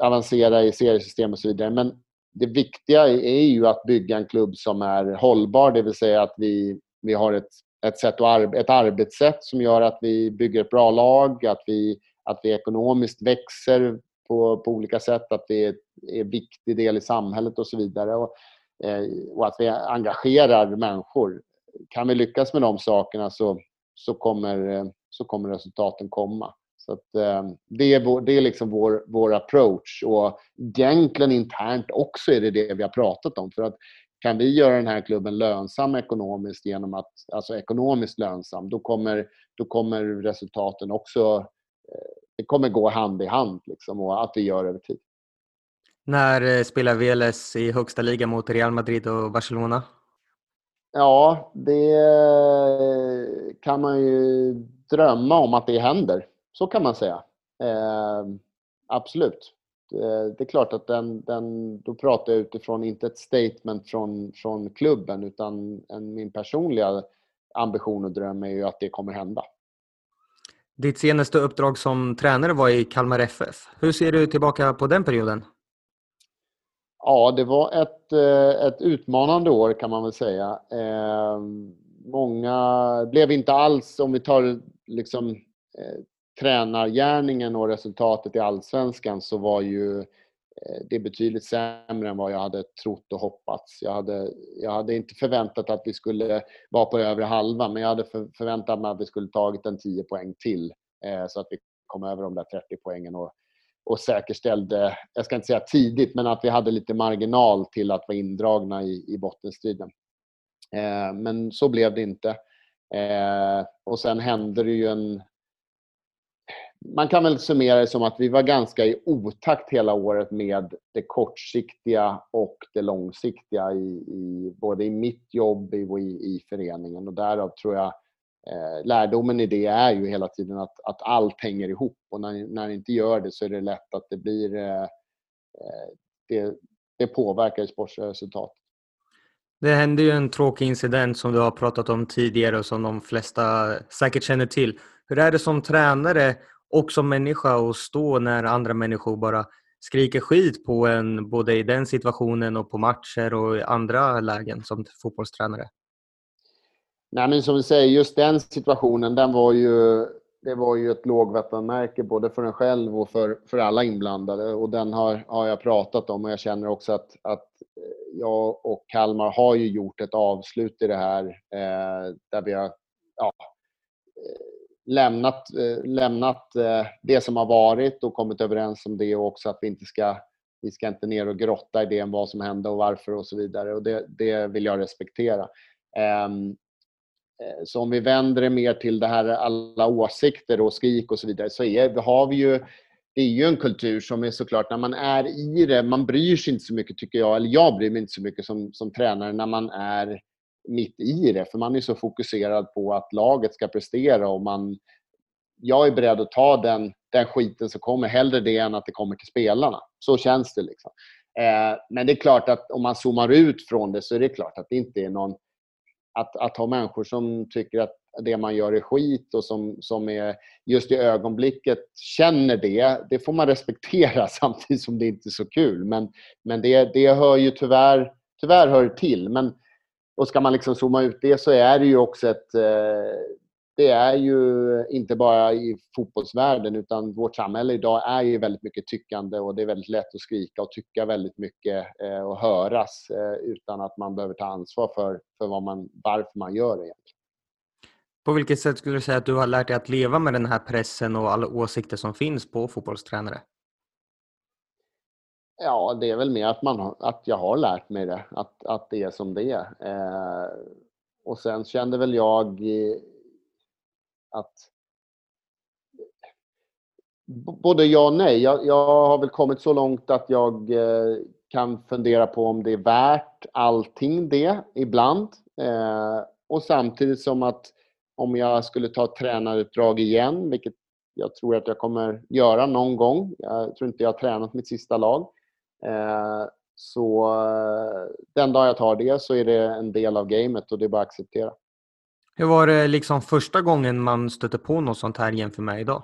avancera i seriesystem och så vidare. Men det viktiga är ju att bygga en klubb som är hållbar, det vill säga att vi, vi har ett, ett, sätt att ett arbetssätt som gör att vi bygger ett bra lag, att vi, att vi ekonomiskt växer på, på olika sätt, att vi är, en viktig del i samhället och så vidare. Och, eh, och att vi engagerar människor. Kan vi lyckas med de sakerna så, så, kommer, eh, så kommer resultaten komma. Så att, eh, det är, vår, det är liksom vår, vår approach. Och egentligen internt också är det det vi har pratat om. För att kan vi göra den här klubben lönsam ekonomiskt genom att, alltså ekonomiskt lönsam, då kommer, då kommer resultaten också, eh, det kommer gå hand i hand liksom, och att vi gör över tid. När eh, spelar Veles i högsta liga mot Real Madrid och Barcelona? Ja, det kan man ju drömma om att det händer. Så kan man säga. Eh, absolut. Det, det, är klart att den, den, då pratar jag utifrån, inte ett statement från, från klubben, utan en, min personliga ambition och dröm är ju att det kommer hända. Ditt senaste uppdrag som tränare var i Kalmar FF. Hur ser du tillbaka på den perioden? Ja, det var ett, eh, ett utmanande år kan man väl säga. Ehm, många blev inte alls, om vi tar liksom, eh, tränargärningen och resultatet i allsvenskan så var ju Eh, det är betydligt sämre än vad jag hade trott och hoppats. Jag hade, jag hade inte förväntat att vi skulle vara på övre halva men jag hade förväntat mig att vi skulle tagit en 10 poäng till eh, så att vi kom över de där 30 poängen och och säkerställde, jag ska inte säga tidigt, men att vi hade lite marginal till att vara indragna i, i bottenstriden. Eh, men så blev det inte. Eh, och sen hände det ju en... Man kan väl summera det som att vi var ganska i otakt hela året med det kortsiktiga och det långsiktiga i, i både i mitt jobb och i, i föreningen. Och därav tror jag eh, lärdomen i det är ju hela tiden att, att allt hänger ihop och när, när det inte gör det så är det lätt att det blir eh, eh det, det påverkar sportsliga resultat. Det hände ju en tråkig incident som du har pratat om tidigare och som de flesta säkert känner till. Hur är det som tränare och som människa att stå när andra människor bara skriker skit på en både i den situationen och på matcher och i andra lägen som fotbollstränare? Nej, men som du säger, just den situationen, den var ju, det var ju ett lågvattenmärke både för en själv och för, för alla inblandade. Och den har, har jag pratat om och jag känner också att, att eh, jag och Kalmar har ju gjort ett avslut i det här eh, där vi har ja, eh, lämnat, eh, lämnat eh, det som har varit och kommit överens om det och också att vi inte ska vi ska inte ner och grotta i det om vad som hände och varför och så vidare. Och det, det vill jag respektera. Ehm, eh, så om vi vänder det mer till det här alla åsikter och skrik och så vidare så är, har vi ju det är ju en kultur som är såklart, när man är i det, man bryr sig inte så mycket tycker jag, eller jag bryr mig inte så mycket som, som tränare när man är mitt i det, för man är så fokuserad på att laget ska prestera och man, jag är beredd att ta den, den skiten som kommer, hellre det än att det kommer till spelarna. Så känns det. liksom. Eh, men det är klart att om man zoomar ut från det så är det klart att det inte är någon att, att ha människor som tycker att det man gör är skit och som, som är just i ögonblicket känner det, det får man [LAUGHS] respektera samtidigt som det inte är så kul. Men, men det, det hör ju tyvärr, tyvärr hör till. Men, och ska man liksom zooma ut det så är det ju också ett, eh, det är ju inte bara i fotbollsvärlden utan vårt samhälle idag är ju väldigt mycket tyckande och det är väldigt lätt att skrika och tycka väldigt mycket eh, och höras eh, utan att man behöver ta ansvar för, för vad man, varför man gör det egentligen. På vilket sätt skulle du säga att du har lärt dig att leva med den här pressen och alla åsikter som finns på fotbollstränare? Ja, det är väl mer att, man, att jag har lärt mig det, att, att det är som det är. Eh, och sen kände väl jag eh, att både ja och nej. Jag, jag, har väl kommit så långt att jag eh, kan fundera på om det är värt allting det ibland. Eh, och samtidigt som att om jag skulle ta tränarutdrag igen, vilket jag tror att jag kommer göra någon gång. Jag tror inte jag har tränat mitt sista lag. Eh, så eh, den dag jag tar det så är det en del av gamet och det är bara att acceptera. Hur var det liksom första gången man stötte på något sånt här jämfört med idag?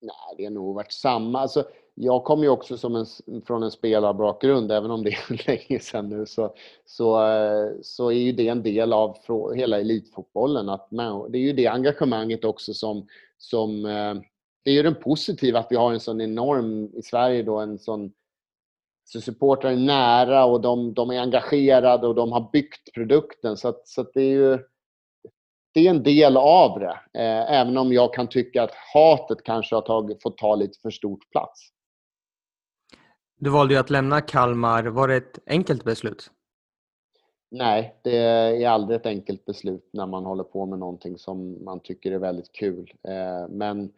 Nej, det har nog varit samma. Alltså, jag kommer ju också som en, från en spelarbakgrund, även om det är [LAUGHS] länge sedan nu, så, så, eh, så är ju det en del av hela elitfotbollen. Att man, det är ju det engagemanget också som, som det är ju den positiva att vi har en sån enorm, i Sverige då, en sån så supportrar är nära och de, de, är engagerade och de har byggt produkten. Så, att, så att det är ju det är en del av det. Eh, även om jag kan tycka att hatet kanske har tagit, fått ta lite för stort plats. Du valde ju att lämna Kalmar. Var det ett enkelt beslut? Nej, det är aldrig ett enkelt beslut när man håller på med någonting som man tycker är väldigt kul. Eh, men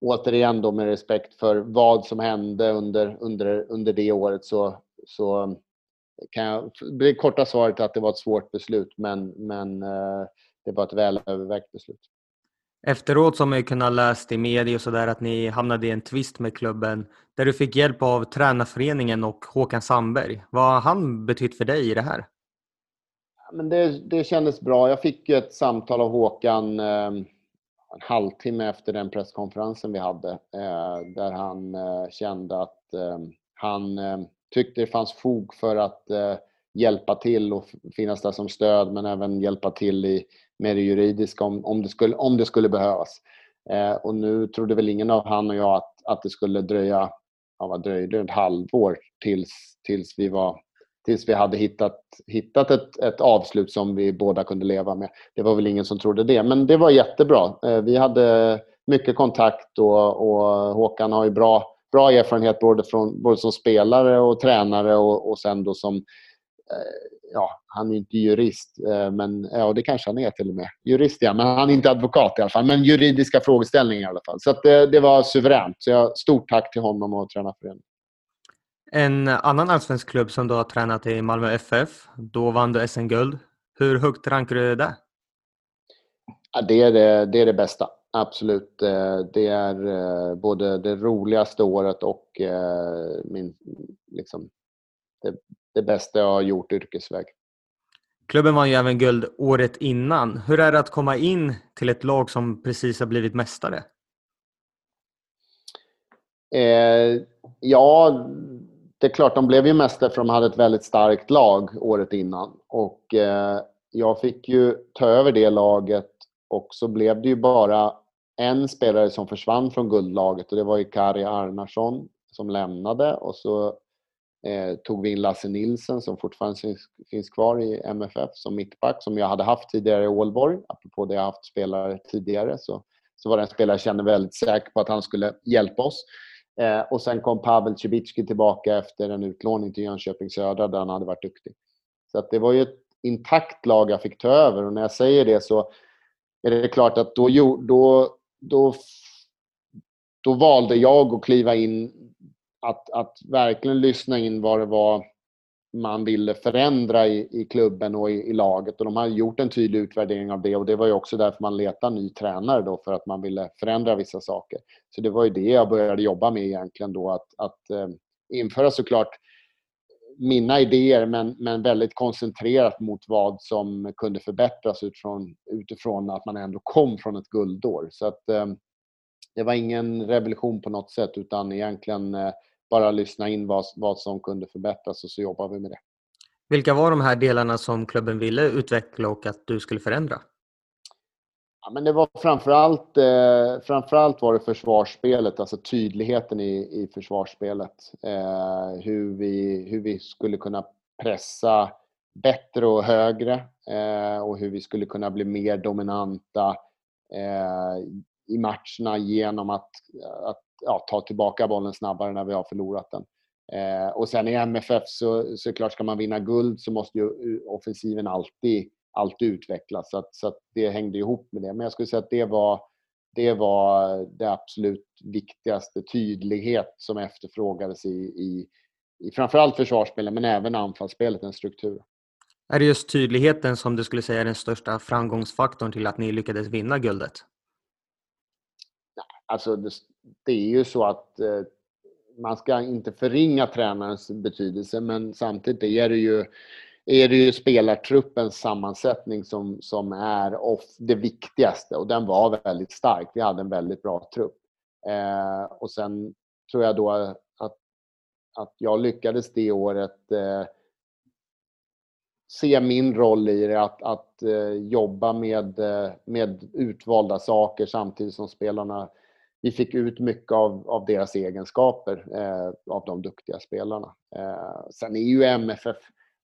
återigen då med respekt för vad som hände under, under, under det året så, så kan jag... Det korta svaret är att det var ett svårt beslut men, men eh, det var ett väl övervägt beslut. Efteråt så har man ju kunnat läst i media och sådär att ni hamnade i en tvist med klubben där du fick hjälp av tränarföreningen och Håkan Sandberg. Vad har han betytt för dig i det här? Men det, det kändes bra. Jag fick ett samtal av Håkan eh, en halvtimme efter den presskonferensen vi hade eh, där han eh, kände att eh, han eh, tyckte det fanns fog för att eh, hjälpa till och finnas där som stöd men även hjälpa till i, med det juridiska om, om, det, skulle, om det skulle behövas. Eh, och nu trodde väl ingen av han och jag att, att det skulle dröja, ja vad dröjde ett halvår tills, tills vi var tills vi hade hittat, hittat ett, ett avslut som vi båda kunde leva med. Det var väl ingen som trodde det, men det var jättebra. Eh, vi hade mycket kontakt och, och Håkan har ju bra, bra erfarenhet både, från, både som spelare och tränare och, och sen då som eh, ja, han är inte jurist, eh, men ja, det kanske han är till och med. Jurist ja, men han är inte advokat i alla fall. Men juridiska frågeställningar i alla fall. Så det, det, var suveränt. Så jag, stort tack till honom och tränarföreningen. En annan allsvensk klubb som du har tränat i Malmö FF. Då vann du SM-guld. Hur högt rankar du det? Ja, det, är det, det är det bästa. Absolut. Eh, det är eh, både det roligaste året och eh, min, liksom, det, det bästa jag har gjort yrkesväg. Klubben vann ju även guld året innan. Hur är det att komma in till ett lag som precis har blivit mästare? Eh, ja, det är klart, de blev ju mästare för de hade ett väldigt starkt lag året innan. Och eh, jag fick ju ta över det laget och så blev det ju bara en spelare som försvann från guldlaget och det var ju Kari Arnarsson som lämnade och så eh, tog vi in Lasse Nilsen som fortfarande finns, finns kvar i MFF som mittback som jag hade haft tidigare i Ålborg. Apropå det jag haft spelare tidigare så, så var det en spelare jag kände väldigt säker på att han skulle hjälpa oss. Eh, och sen kom Pavel Cibicki tillbaka efter en utlåning till Jönköping Södra där han hade varit duktig. Så att det var ju ett intakt lag jag fick ta över och när jag säger det så är det klart att då, då, då, då valde jag att kliva in, att, att verkligen lyssna in vad det var man ville förändra i, i klubben och i, i, laget. Och de har gjort en tydlig utvärdering av det och det var ju också därför man letade ny tränare då för att man ville förändra vissa saker. Så det var ju det jag började jobba med egentligen då att, att eh, införa såklart mina idéer men, men väldigt koncentrerat mot vad som kunde förbättras utifrån, utifrån att man ändå kom från ett guldår. Så att eh, det var ingen revolution på något sätt utan egentligen eh, bara lyssna in vad, vad som kunde förbättras och så jobbar vi med det. Vilka var de här delarna som klubben ville utveckla och att du skulle förändra? Ja, men det var framförallt, eh, framförallt var det försvarsspelet, alltså tydligheten i, i försvarsspelet. Eh, hur, vi, hur vi skulle kunna pressa bättre och högre eh, och hur vi skulle kunna bli mer dominanta eh, i matcherna genom att, att ja, ta tillbaka bollen snabbare när vi har förlorat den. Eh, och sen i MFF så, så klart ska man vinna guld så måste ju eh, offensiven alltid, alltid utvecklas. Så, att, så att det hängde ihop med det. Men jag skulle säga att det var, det var det absolut viktigaste. Tydlighet som efterfrågades i, i, i framförallt försvarsspelet men även anfallsspelet, en struktur. Är det just tydligheten som du skulle säga är den största framgångsfaktorn till att ni lyckades vinna guldet? Alltså det, det är ju så att eh, man ska inte förringa tränarens betydelse men samtidigt är det ju, är det ju spelartruppens sammansättning som, som är off, det viktigaste och den var väldigt stark. Vi hade en väldigt bra trupp. Eh, och sen tror jag då att, att jag lyckades det året eh, se min roll i det, att, att eh, jobba med, eh, med utvalda saker samtidigt som spelarna vi fick ut mycket av, av deras egenskaper, eh, av de duktiga spelarna. Eh, sen är ju MFF,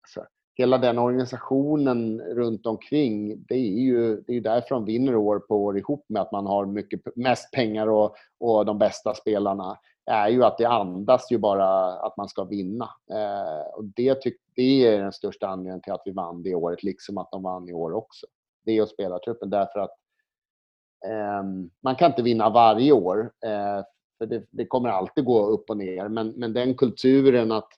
alltså, hela den organisationen runt omkring, det är ju det är därför de vinner år på år ihop med att man har mycket, mest pengar och, och de bästa spelarna är ju att det andas ju bara att man ska vinna. Eh, och det, tyck, det är den största anledningen till att vi vann det året, liksom att de vann i år också. Det och spelartruppen därför att Ehm, man kan inte vinna varje år, eh, för det, det, kommer alltid gå upp och ner. Men, men den kulturen att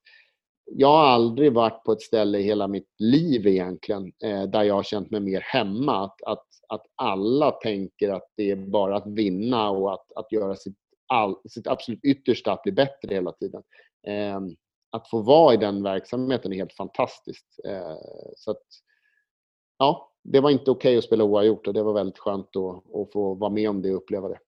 jag har aldrig varit på ett ställe i hela mitt liv egentligen eh, där jag har känt mig mer hemma. Att, att, att alla tänker att det är bara att vinna och att, att göra sitt, all, sitt absolut yttersta att bli bättre hela tiden. Ehm, att få vara i den verksamheten är helt fantastiskt. Eh, så att, ja, det var inte okej okay att spela oavgjort och det var väldigt skönt att, att få vara med om det och uppleva det.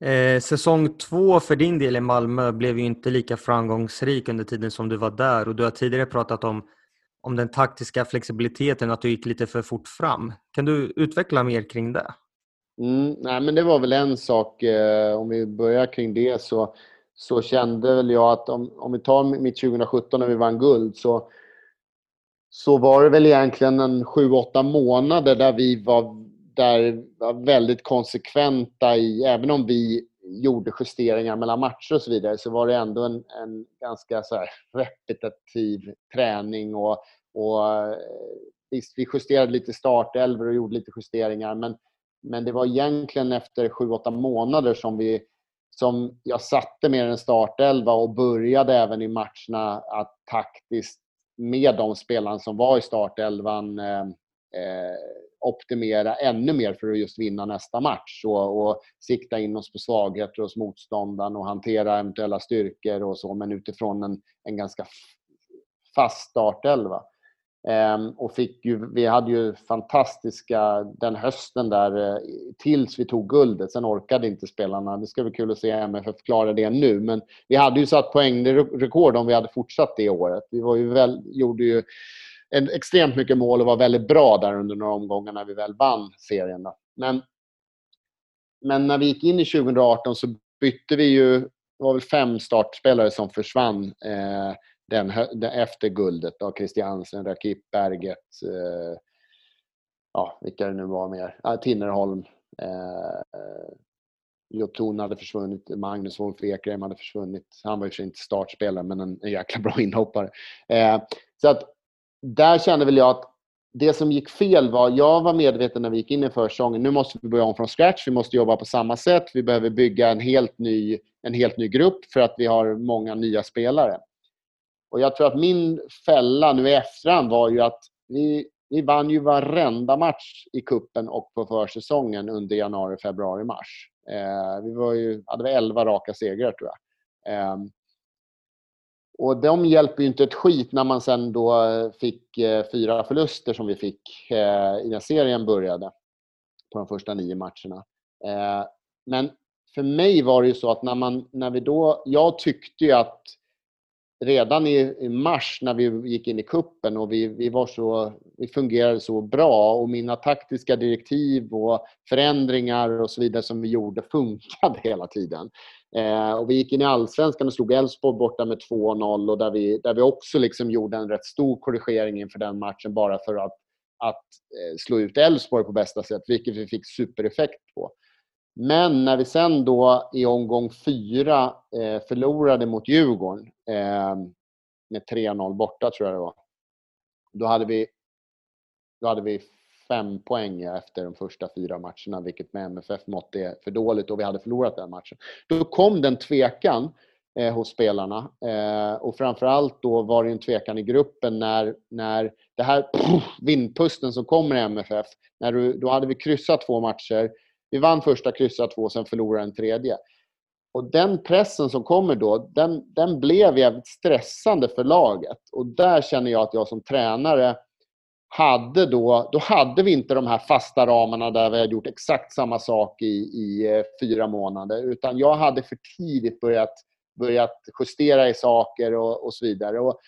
Eh, säsong två för din del i Malmö blev ju inte lika framgångsrik under tiden som du var där och du har tidigare pratat om, om den taktiska flexibiliteten, att du gick lite för fort fram. Kan du utveckla mer kring det? Mm, nej, men det var väl en sak, eh, om vi börjar kring det så, så kände väl jag att om, om vi tar mitt 2017 när vi vann guld så, så var det väl egentligen en 7-8 månader där vi var där var väldigt konsekventa i, även om vi gjorde justeringar mellan matcher och så vidare, så var det ändå en, en ganska så här repetitiv träning och, och eh, visst, vi justerade lite startelvor och gjorde lite justeringar, men, men det var egentligen efter 7-8 månader som vi som jag satte med en startelva och började även i matcherna att taktiskt med de spelarna som var i startelvan eh, eh, optimera ännu mer för att just vinna nästa match och, och sikta in oss på svagheter hos motståndaren och hantera eventuella styrkor och så, men utifrån en, en ganska fast startelva. Ehm, och fick ju, vi hade ju fantastiska den hösten där eh, tills vi tog guldet. Sen orkade inte spelarna. Det ska bli kul att se MFF klara det nu. Men vi hade ju satt poängrekord om vi hade fortsatt det året. Vi var ju väl, gjorde ju en, extremt mycket mål och var väldigt bra där under några omgångar när vi väl vann serien. Då. Men, men när vi gick in i 2018 så bytte vi ju, det var väl fem startspelare som försvann eh, den, den, efter guldet. Då. Christiansen, Rakip, Berget, eh, ja, vilka det nu var mer. Ah, Tinnerholm. Eh, Jotun hade försvunnit, Magnus Wolf Ekreim hade försvunnit. Han var ju inte startspelare, men en, en jäkla bra [LAUGHS] inhoppare. Eh, så att där kände väl jag att det som gick fel var, jag var medveten när vi gick in i försäsongen, nu måste vi börja om från scratch, vi måste jobba på samma sätt, vi behöver bygga en helt ny, en helt ny grupp för att vi har många nya spelare. Och jag tror att min fälla nu i efterhand var ju att vi, vi vann ju varenda match i kuppen och på försäsongen under januari, februari, mars. Eh, vi var ju, hade 11 raka segrar tror jag. Eh, och de hjälper ju inte ett skit när man sen då fick eh, fyra förluster som vi fick eh, innan serien började på de första nio matcherna. Eh, men för mig var det ju så att när man, när vi då, jag tyckte ju att redan i, i, mars när vi gick in i kuppen och vi, vi, var så, vi fungerade så bra och mina taktiska direktiv och förändringar och så vidare som vi gjorde funkade hela tiden. Eh, och vi gick in i allsvenskan och slog Elfsborg borta med 2-0 och där vi, där vi också liksom gjorde en rätt stor korrigering inför den matchen bara för att, att eh, slå ut Elfsborg på bästa sätt, vilket vi fick supereffekt på. Men när vi sen då i omgång fyra eh, förlorade mot Djurgården eh, med 3-0 borta, tror jag det var. Då hade vi, då hade vi fem poäng efter de första fyra matcherna, vilket med MFF mått är för dåligt och vi hade förlorat den matchen. Då kom den tvekan eh, hos spelarna eh, och framförallt då var det en tvekan i gruppen när, när det här pff, [CLEARS THROAT] vindpusten som kommer i MFF, när du, då hade vi kryssat två matcher. Vi vann första, kryssade två, sen förlorade en tredje. Och den pressen som kommer då, den, den blev jävligt stressande för laget. Och där känner jag att jag som tränare hade då, då hade vi inte de här fasta ramarna där vi hade gjort exakt samma sak i, i eh, fyra månader. Utan jag hade för tidigt börjat, börjat justera i saker och, och så vidare. Och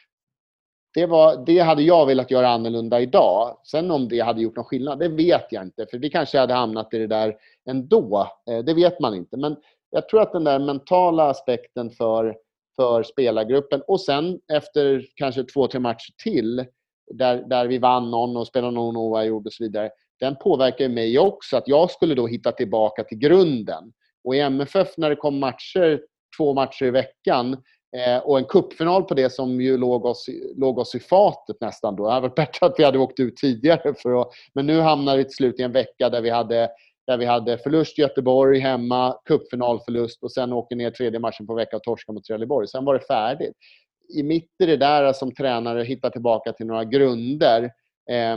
det, var, det hade jag velat göra annorlunda idag. Sen om det hade gjort någon skillnad, det vet jag inte. För vi kanske hade hamnat i det där ändå. Eh, det vet man inte. Men jag tror att den där mentala aspekten för, för spelargruppen och sen efter kanske två, tre matcher till där, där vi vann någon och spelade någon oavgjord och så vidare. Den påverkar mig också. Att jag skulle då hitta tillbaka till grunden. Och i MFF när det kom matcher, två matcher i veckan eh, och en kuppfinal på det som ju låg oss, låg oss i fatet nästan då. Det hade varit bättre att vi hade åkt ut tidigare. För att, men nu hamnar vi till slut i en vecka där vi hade där vi hade förlust Göteborg hemma, cupfinalförlust och sen åker ner tredje matchen på vecka och torskar mot Trelleborg. Sen var det färdigt i mitt i det där som tränare hitta tillbaka till några grunder eh,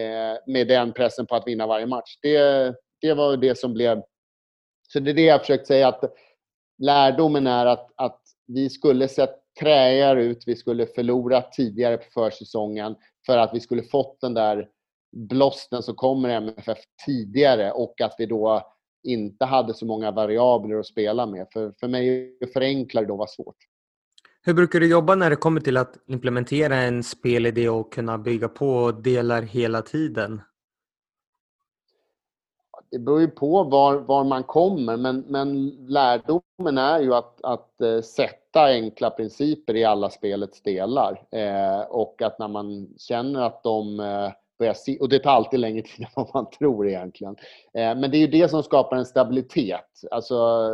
eh, med den pressen på att vinna varje match. Det, det var det som blev... Så det är det jag försökt säga att lärdomen är att, att vi skulle sett träigare ut, vi skulle förlorat tidigare på försäsongen för att vi skulle fått den där blåsten som kommer i MFF tidigare och att vi då inte hade så många variabler att spela med. För, för mig förenklar det då var svårt. Hur brukar du jobba när det kommer till att implementera en spelidé och kunna bygga på delar hela tiden? Det beror ju på var, var man kommer, men, men lärdomen är ju att, att eh, sätta enkla principer i alla spelets delar. Eh, och att när man känner att de eh, börjar se, och det tar alltid längre tid [LAUGHS] än vad man tror egentligen. Eh, men det är ju det som skapar en stabilitet. Alltså,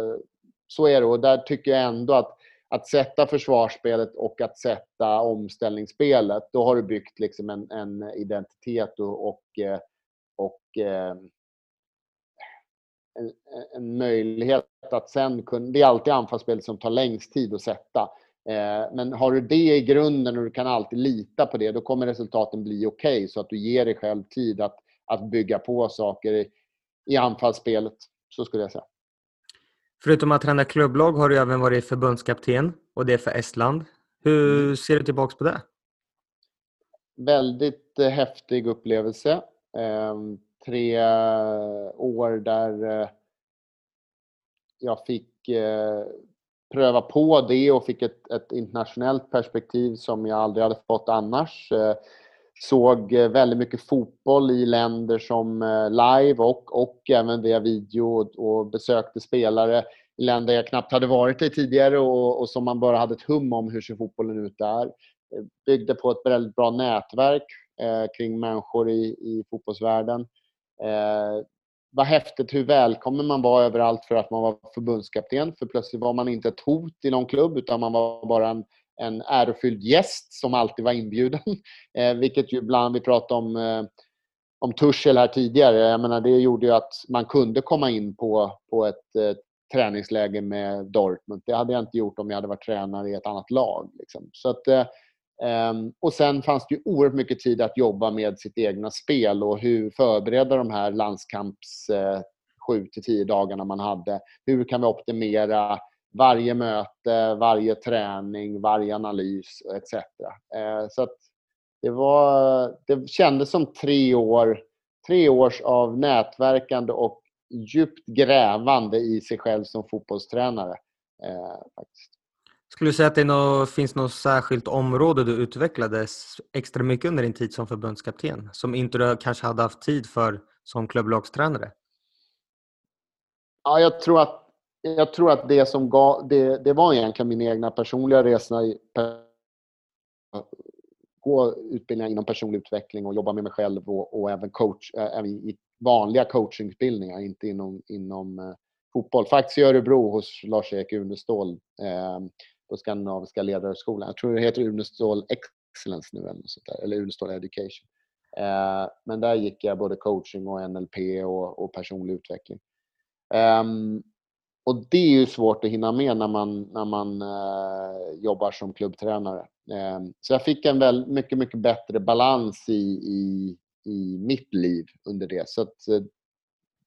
så är det och där tycker jag ändå att att sätta försvarsspelet och att sätta omställningsspelet, då har du byggt liksom en, en identitet och, och, eh, och en, en, möjlighet att sen kunna... Det är alltid anfallsspelet som tar längst tid att sätta. Eh, men har du det i grunden och du kan alltid lita på det, då kommer resultaten bli okej okay, så att du ger dig själv tid att, att bygga på saker i, i anfallsspelet. Så skulle jag säga. Förutom att träna klubblag har du även varit förbundskapten och det är för Estland. Hur mm. ser du tillbaka på det? Väldigt eh, häftig upplevelse. Tre eh, år där eh, jag fick eh, pröva på det och fick ett, ett, internationellt perspektiv som jag aldrig hade fått annars. Såg väldigt mycket fotboll i länder som live och, och även via video och besökte spelare i länder jag knappt hade varit i tidigare och, och som man bara hade ett hum om hur ser fotbollen ut där. Byggde på ett väldigt bra nätverk eh, kring människor i, i fotbollsvärlden. Eh, var häftigt hur välkommen man var överallt för att man var förbundskapten. För plötsligt var man inte ett hot i någon klubb utan man var bara en, en ärofylld gäst som alltid var inbjuden. [LAUGHS] Eh, vilket ju ibland, vi pratade om eh, om Tuchel här tidigare. Jag menar, det gjorde ju att man kunde komma in på, på ett, eh, träningsläge med Dortmund. Det hade jag inte gjort om jag hade varit tränare i ett annat lag. Liksom. Så att, eh, Ehm, och sen fanns det ju oerhört mycket tid att jobba med sitt egna spel och hur förbereda de här landskamps eh, 7 till 10 dagarna man hade. Hur kan vi optimera varje möte, varje träning, varje analys etc. Ehm, så att det, var, det kändes som tre år, tre års av nätverkande och djupt grävande i sig själv som fotbollstränare. Eh, faktiskt. Skulle du säga att det något, finns något särskilt område du utvecklades extra mycket under din tid som förbundskapten som inte du kanske hade haft tid för som klubblagstränare? Ja, jag tror att, jag tror att det som gav, det, det var egentligen min egna personliga resa gå utbildningar inom personlig utveckling och jobba med mig själv och, och även coach, även i vanliga coachingutbildningar, inte inom, inom eh, fotboll. Faktiskt i Örebro hos Lars-Erik Unestål eh, på Skandinaviska ledarhögskolan. Jag tror det heter Unestål Excellence nu eller, sånt där, eller Unestål Education. Eh, men där gick jag både coaching och NLP och, och personlig utveckling. Eh, och det är ju svårt att hinna med när man, när man eh, jobbar som klubbtränare. Ehm, så jag fick en väl, mycket, mycket bättre balans i, i, i mitt liv under det. Så att, eh,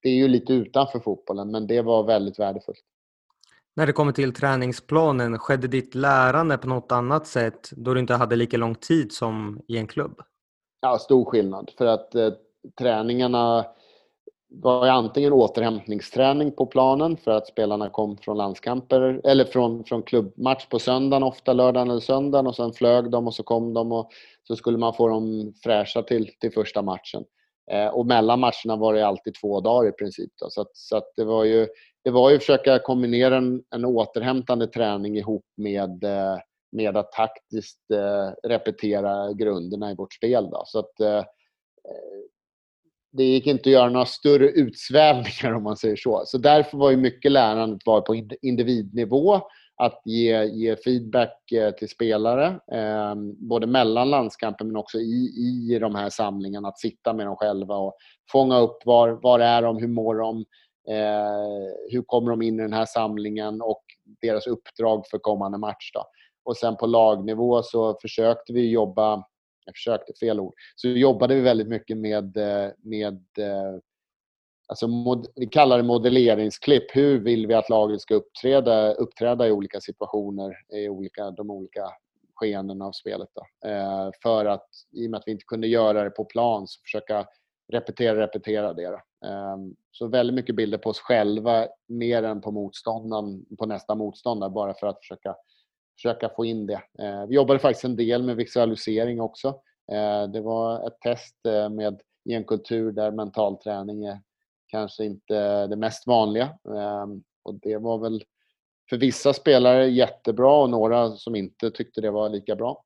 det är ju lite utanför fotbollen, men det var väldigt värdefullt. När det kommer till träningsplanen, skedde ditt lärande på något annat sätt då du inte hade lika lång tid som i en klubb? Ja, stor skillnad. För att eh, träningarna var antingen återhämtningsträning på planen för att spelarna kom från landskamper eller från, från klubbmatch på söndagen, ofta lördagen eller söndagen och sen flög de och så kom de och så skulle man få dem fräscha till, till första matchen. Eh, och mellan matcherna var det alltid två dagar i princip. Då. Så, att, så att det var ju det var ju att försöka kombinera en, en återhämtande träning ihop med, eh, med att taktiskt eh, repetera grunderna i vårt spel. Då. Så att, eh, det gick inte att göra några större utsvävningar om man säger så. Så därför var ju mycket lärandet var på individnivå. Att ge, ge feedback till spelare, eh, både mellan landskamper men också i, i de här samlingarna. Att sitta med dem själva och fånga upp var, var är de, hur mår de, eh, hur kommer de in i den här samlingen och deras uppdrag för kommande match. Då. och sen på lagnivå så försökte vi jobba, jag försökte, fel ord, så jobbade vi väldigt mycket med, eh, med eh, alltså mod, vi kallar det modelleringsklipp. Hur vill vi att laget ska uppträda, uppträda i olika situationer, i olika, de olika skeendena av spelet. Då. Eh, för att, i och med att vi inte kunde göra det på plan, så försöka repetera, repetera det. då. Ehm, så väldigt mycket bilder på oss själva, mer än på motståndaren, på nästa motståndare, bara för att försöka, försöka få in det. Ehm, vi jobbade faktiskt en del med visualisering också. Ehm, det var ett test eh, med, i en kultur där mental träning är kanske inte det mest vanliga. Och det var väl för vissa spelare jättebra och några som inte tyckte det var lika bra.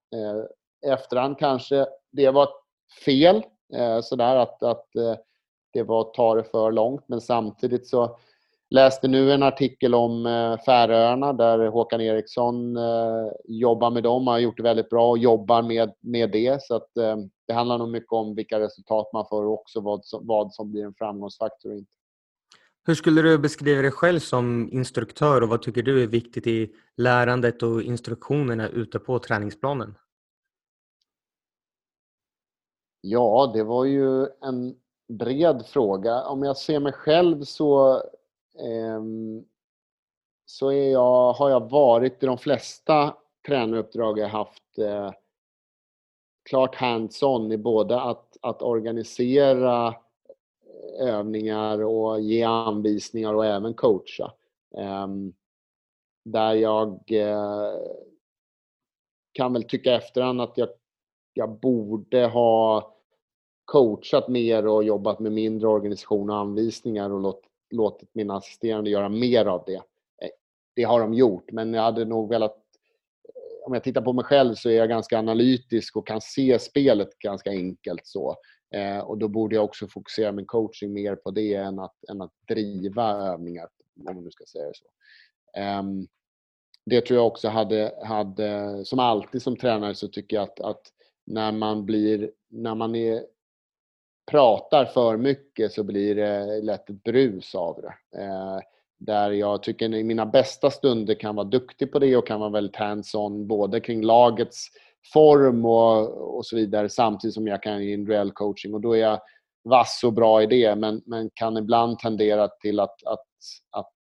Efterhand kanske det var fel, eh, sådär att, att eh, det var att ta det för långt. Men samtidigt så läste nu en artikel om Färöarna där Håkan Eriksson jobbar med dem, har gjort det väldigt bra och jobbar med, med det. Så att, det handlar nog mycket om vilka resultat man får och också vad som, vad som blir en framgångsfaktor och inte. Hur skulle du beskriva dig själv som instruktör och vad tycker du är viktigt i lärandet och instruktionerna ute på träningsplanen? Ja, det var ju en bred fråga. Om jag ser mig själv så, eh, så är jag, har jag varit i de flesta tränaruppdrag jag haft eh, klart hands-on i både att, att organisera eh, övningar och ge anvisningar och även coacha. Eh, där jag eh, kan väl tycka efterhand att jag, jag borde ha coachat mer och jobbat med mindre organisation och anvisningar och låt, låtit mina assisterande göra mer av det. Eh, det har de gjort, men jag hade nog velat eh, om jag tittar på mig själv så är jag ganska analytisk och kan se spelet ganska enkelt. så. Eh, och då borde jag också fokusera min coaching mer på det än att, än att driva övningar, om man nu ska säga så. Eh, det tror jag också hade, hade, som alltid som tränare så tycker jag att, att när man blir, när man är, pratar för mycket så blir det lätt ett brus av det. Eh, där jag tycker i mina bästa stunder kan vara duktig på det och kan vara väldigt hands-on både kring lagets form och, och så vidare samtidigt som jag kan ge individuell coaching och då är jag vass och bra i det men, men kan ibland tendera till att, att, att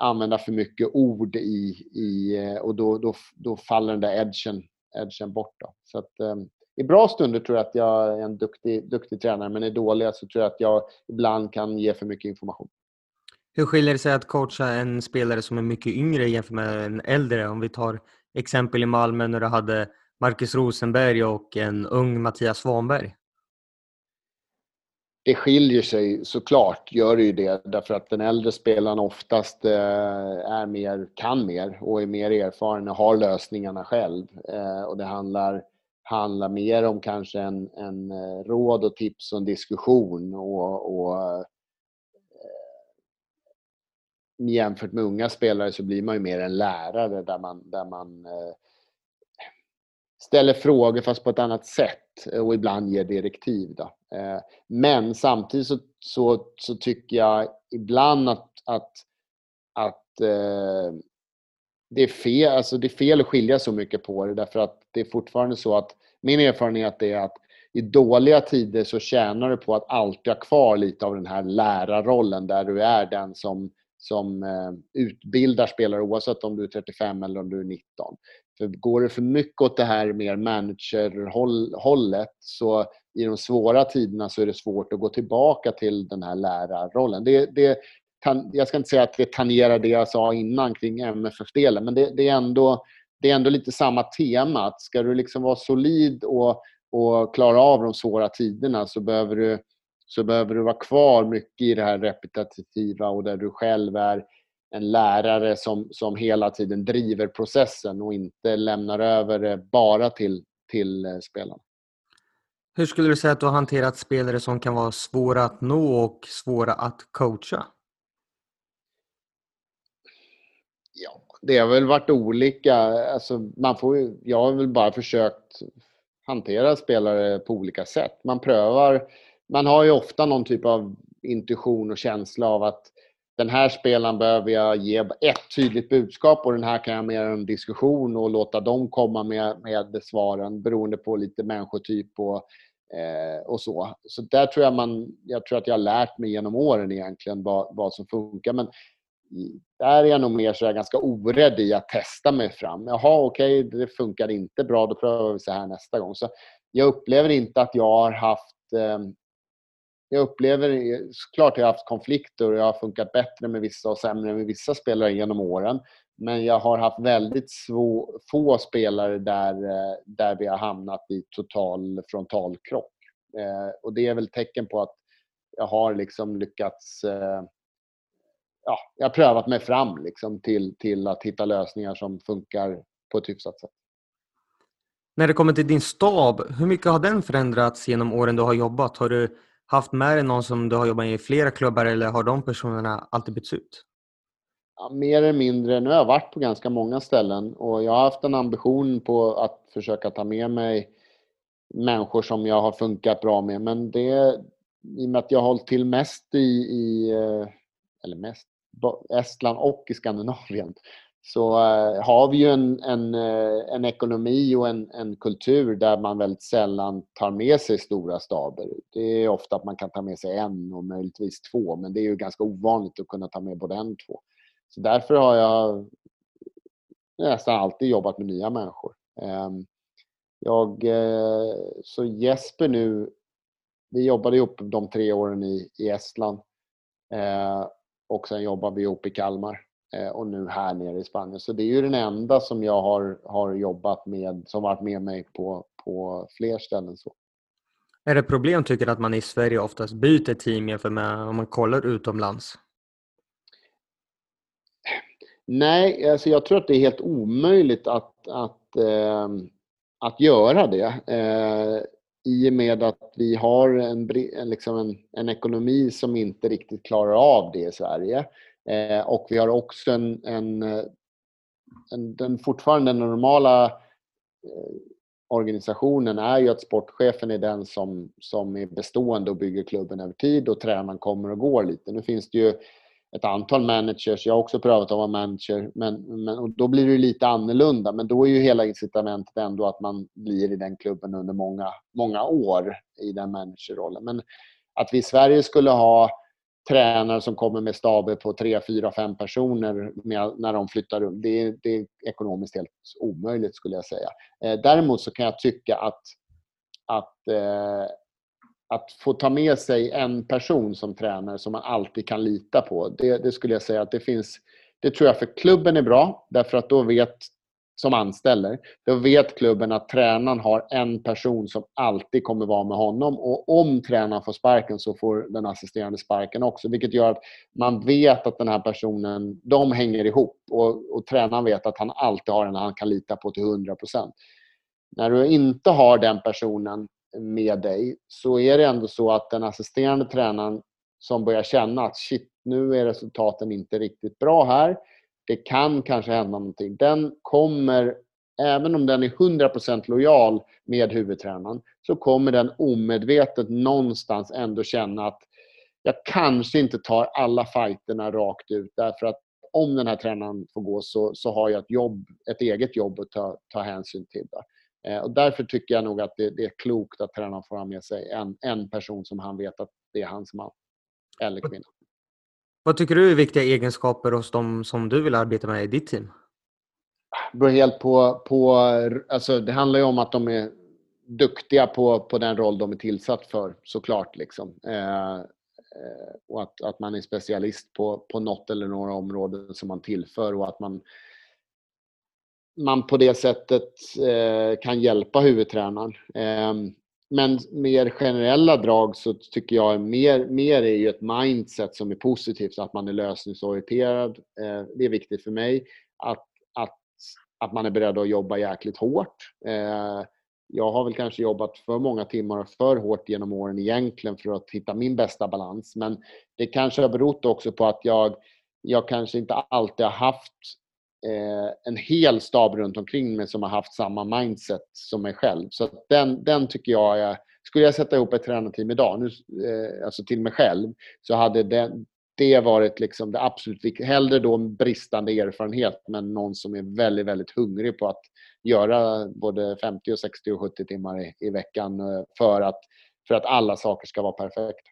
använda för mycket ord i, i och då, då, då faller den där edgen, edgen bort. Då. Så att, um, i bra stunder tror jag att jag är en duktig, duktig tränare men i dåliga så tror jag att jag ibland kan ge för mycket information. Hur skiljer det sig att coacha en spelare som är mycket yngre jämfört med en äldre? Om vi tar exempel i Malmö när du hade Marcus Rosenberg och en ung Mattias Svanberg. Det skiljer sig såklart, gör det ju det, därför att den äldre spelaren oftast eh, är mer, kan mer och är mer erfaren och har lösningarna själv. Eh, och det handlar, handlar mer om kanske en, en eh, råd och tips och en diskussion och, och eh, jämfört med unga spelare så blir man ju mer en lärare där man, där man eh, ställer frågor fast på ett annat sätt och ibland ger direktiv. Då. Eh, men samtidigt så, så, så, tycker jag ibland att, att, att eh, det, är fel, alltså det är fel att skilja så mycket på det därför att det är fortfarande så att min erfarenhet är att i dåliga tider så tjänar du på att alltid ha kvar lite av den här lärarrollen där du är den som som eh, utbildar spelare oavsett om du är 35 eller om du är 19. För går det för mycket åt det här mer managerhållet så i de svåra tiderna så är det svårt att gå tillbaka till den här lärarrollen. Det, det, jag ska inte säga att det tangerar det jag sa innan kring MFF-delen men det, det, är ändå, det är ändå lite samma tema. Att ska du liksom vara solid och, och klara av de svåra tiderna så behöver du så behöver du vara kvar mycket i det här repetitiva och där du själv är en lärare som, som hela tiden driver processen och inte lämnar över det bara till, till eh, spelarna. Hur skulle du säga att du har hanterat spelare som kan vara svåra att nå och svåra att coacha? Ja, det har väl varit olika. Alltså, man får, jag har väl bara försökt hantera spelare på olika sätt. Man prövar man har ju ofta någon typ av intuition och känsla av att den här spelaren behöver jag ge ett tydligt budskap och den här kan jag mer en diskussion och låta dem komma med, med svaren beroende på lite människotyp och, eh, och så. Så där tror jag man, jag tror att jag har lärt mig genom åren egentligen vad, vad som funkar. Men där är jag nog mer så jag ganska orädd i att testa mig fram. Jaha, okej, okay, det funkar inte bra, då prövar vi så här nästa gång. Så jag upplever inte att jag har haft eh, jag upplever, såklart jag har haft konflikter och jag har funkat bättre med vissa och sämre med vissa spelare genom åren. Men jag har haft väldigt svå, få spelare där, eh, där vi har hamnat i total frontalkrock. Eh, och det är väl tecken på att jag har liksom lyckats... Eh, Ja, jag har prövat mig fram liksom till, till att hitta lösningar som funkar på ett hyfsat sätt. När det kommer till din stab, hur mycket har den förändrats genom åren du har jobbat? Har du haft med dig någon som du har jobbat med i flera klubbar eller har de personerna alltid bytts ut? Ja, mer eller mindre. Nu har jag varit på ganska många ställen och jag har haft en ambition på att försöka ta med mig människor som jag har funkat bra med. Men det, i och med att jag har hållit till mest i, i eh, eller mest, Estland och i Skandinavien så eh, har vi ju en, en, eh, en ekonomi och en, en, kultur där man väldigt sällan tar med sig stora staber. Det är ofta att man kan ta med sig en och möjligtvis två, men det är ju ganska ovanligt att kunna ta med både en och två. Så därför har jag nästan alltid jobbat med nya människor. Ehm, jag, eh, så Jesper nu, vi jobbade ihop de tre åren i, i Estland och sen jobbade vi ihop i Kalmar. Eh, och nu här nere i Spanien. Så det är ju den enda som jag har, har jobbat med, som varit med mig på, på fler ställen. Så. Är det problem tycker du att man i Sverige oftast byter team jämfört med om man kollar utomlands? Nej, alltså jag tror att det är helt omöjligt att, att, eh, att göra det. Eh, i och med att vi har en, liksom en, en ekonomi som inte riktigt klarar av det i Sverige. Eh, och vi har också en, en, eh, en den fortfarande normala eh, organisationen är ju att sportchefen är den som, som är bestående och bygger klubben över tid och tränaren kommer och går lite. Nu finns det ju ett antal managers, jag har också prövat att vara manager, men, men och då blir det lite annorlunda. Men då är ju hela incitamentet ändå att man blir i den klubben under många, många år i den managerrollen. Men att vi i Sverige skulle ha tränare som kommer med staber på tre, fyra, fem personer med, när de flyttar runt. Det är, det är ekonomiskt helt omöjligt skulle jag säga. Eh, däremot så kan jag tycka att, att, eh, att få ta med sig en person som tränare som man alltid kan lita på. Det, det skulle jag säga att det finns det tror jag för klubben är bra därför att då vet som anställer, då vet klubben att tränaren har en person som alltid kommer vara med honom och om tränaren får sparken så får den assisterande sparken också. Vilket gör att man vet att den här personen, de hänger ihop och, och tränaren vet att han alltid har en han kan lita på till 100% När du inte har den personen med dig så är det ändå så att den assisterande tränaren som börjar känna att shit, nu är resultaten inte riktigt bra här det kan kanske hända någonting. Den kommer, även om den är 100% lojal med huvudtränaren, så kommer den omedvetet någonstans ändå känna att jag kanske inte tar alla fighterna rakt ut därför att om den här tränaren får gå så, så har jag ett, jobb, ett eget jobb att ta, ta hänsyn till. Där och därför tycker jag nog att det, det, är klokt att tränaren får ha med sig en, en person som han vet att det är hans man eller kvinna. Vad tycker du är viktiga egenskaper hos de som du vill arbeta med i ditt team? Det beror helt på... på alltså det handlar ju om att de är duktiga på, på den roll de är tillsatt för, såklart. Liksom. Eh, eh, och att, att man är specialist på, på något eller några områden som man tillför och att man, man på det sättet eh, kan hjälpa huvudtränaren. Eh, men mer generella drag så tycker jag mer, mer är ju ett mindset som är positivt, att man är lösningsorienterad. Eh, det är viktigt för mig. Att, att, att man är beredd att jobba jäkligt hårt. Eh, jag har väl kanske jobbat för många timmar och för hårt genom åren egentligen för att hitta min bästa balans. Men det kanske har berott också på att jag, jag kanske inte alltid har haft Eh, en hel stab runt omkring mig som har haft samma mindset som mig själv. Så den, den tycker jag är... Skulle jag sätta ihop ett tränarteam idag, nu, eh, alltså till mig själv, så hade den, det varit liksom det absolut viktigaste. Hellre då en bristande erfarenhet men någon som är väldigt, väldigt hungrig på att göra både 50, och 60 och 70 timmar i, i veckan eh, för att, för att alla saker ska vara perfekta.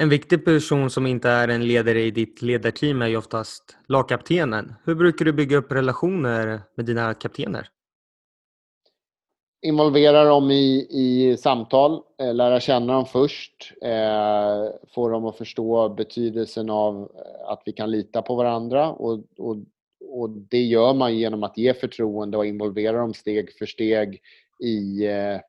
En viktig person som inte är en ledare i ditt ledarteam är ju oftast lagkaptenen. Hur brukar du bygga upp relationer med dina kaptener? Involvera dem i, i samtal, eh, lära känna dem först, eh, få dem att förstå betydelsen av eh, att vi kan lita på varandra och, och, och det gör man genom att ge förtroende och involvera dem steg för steg i, eh,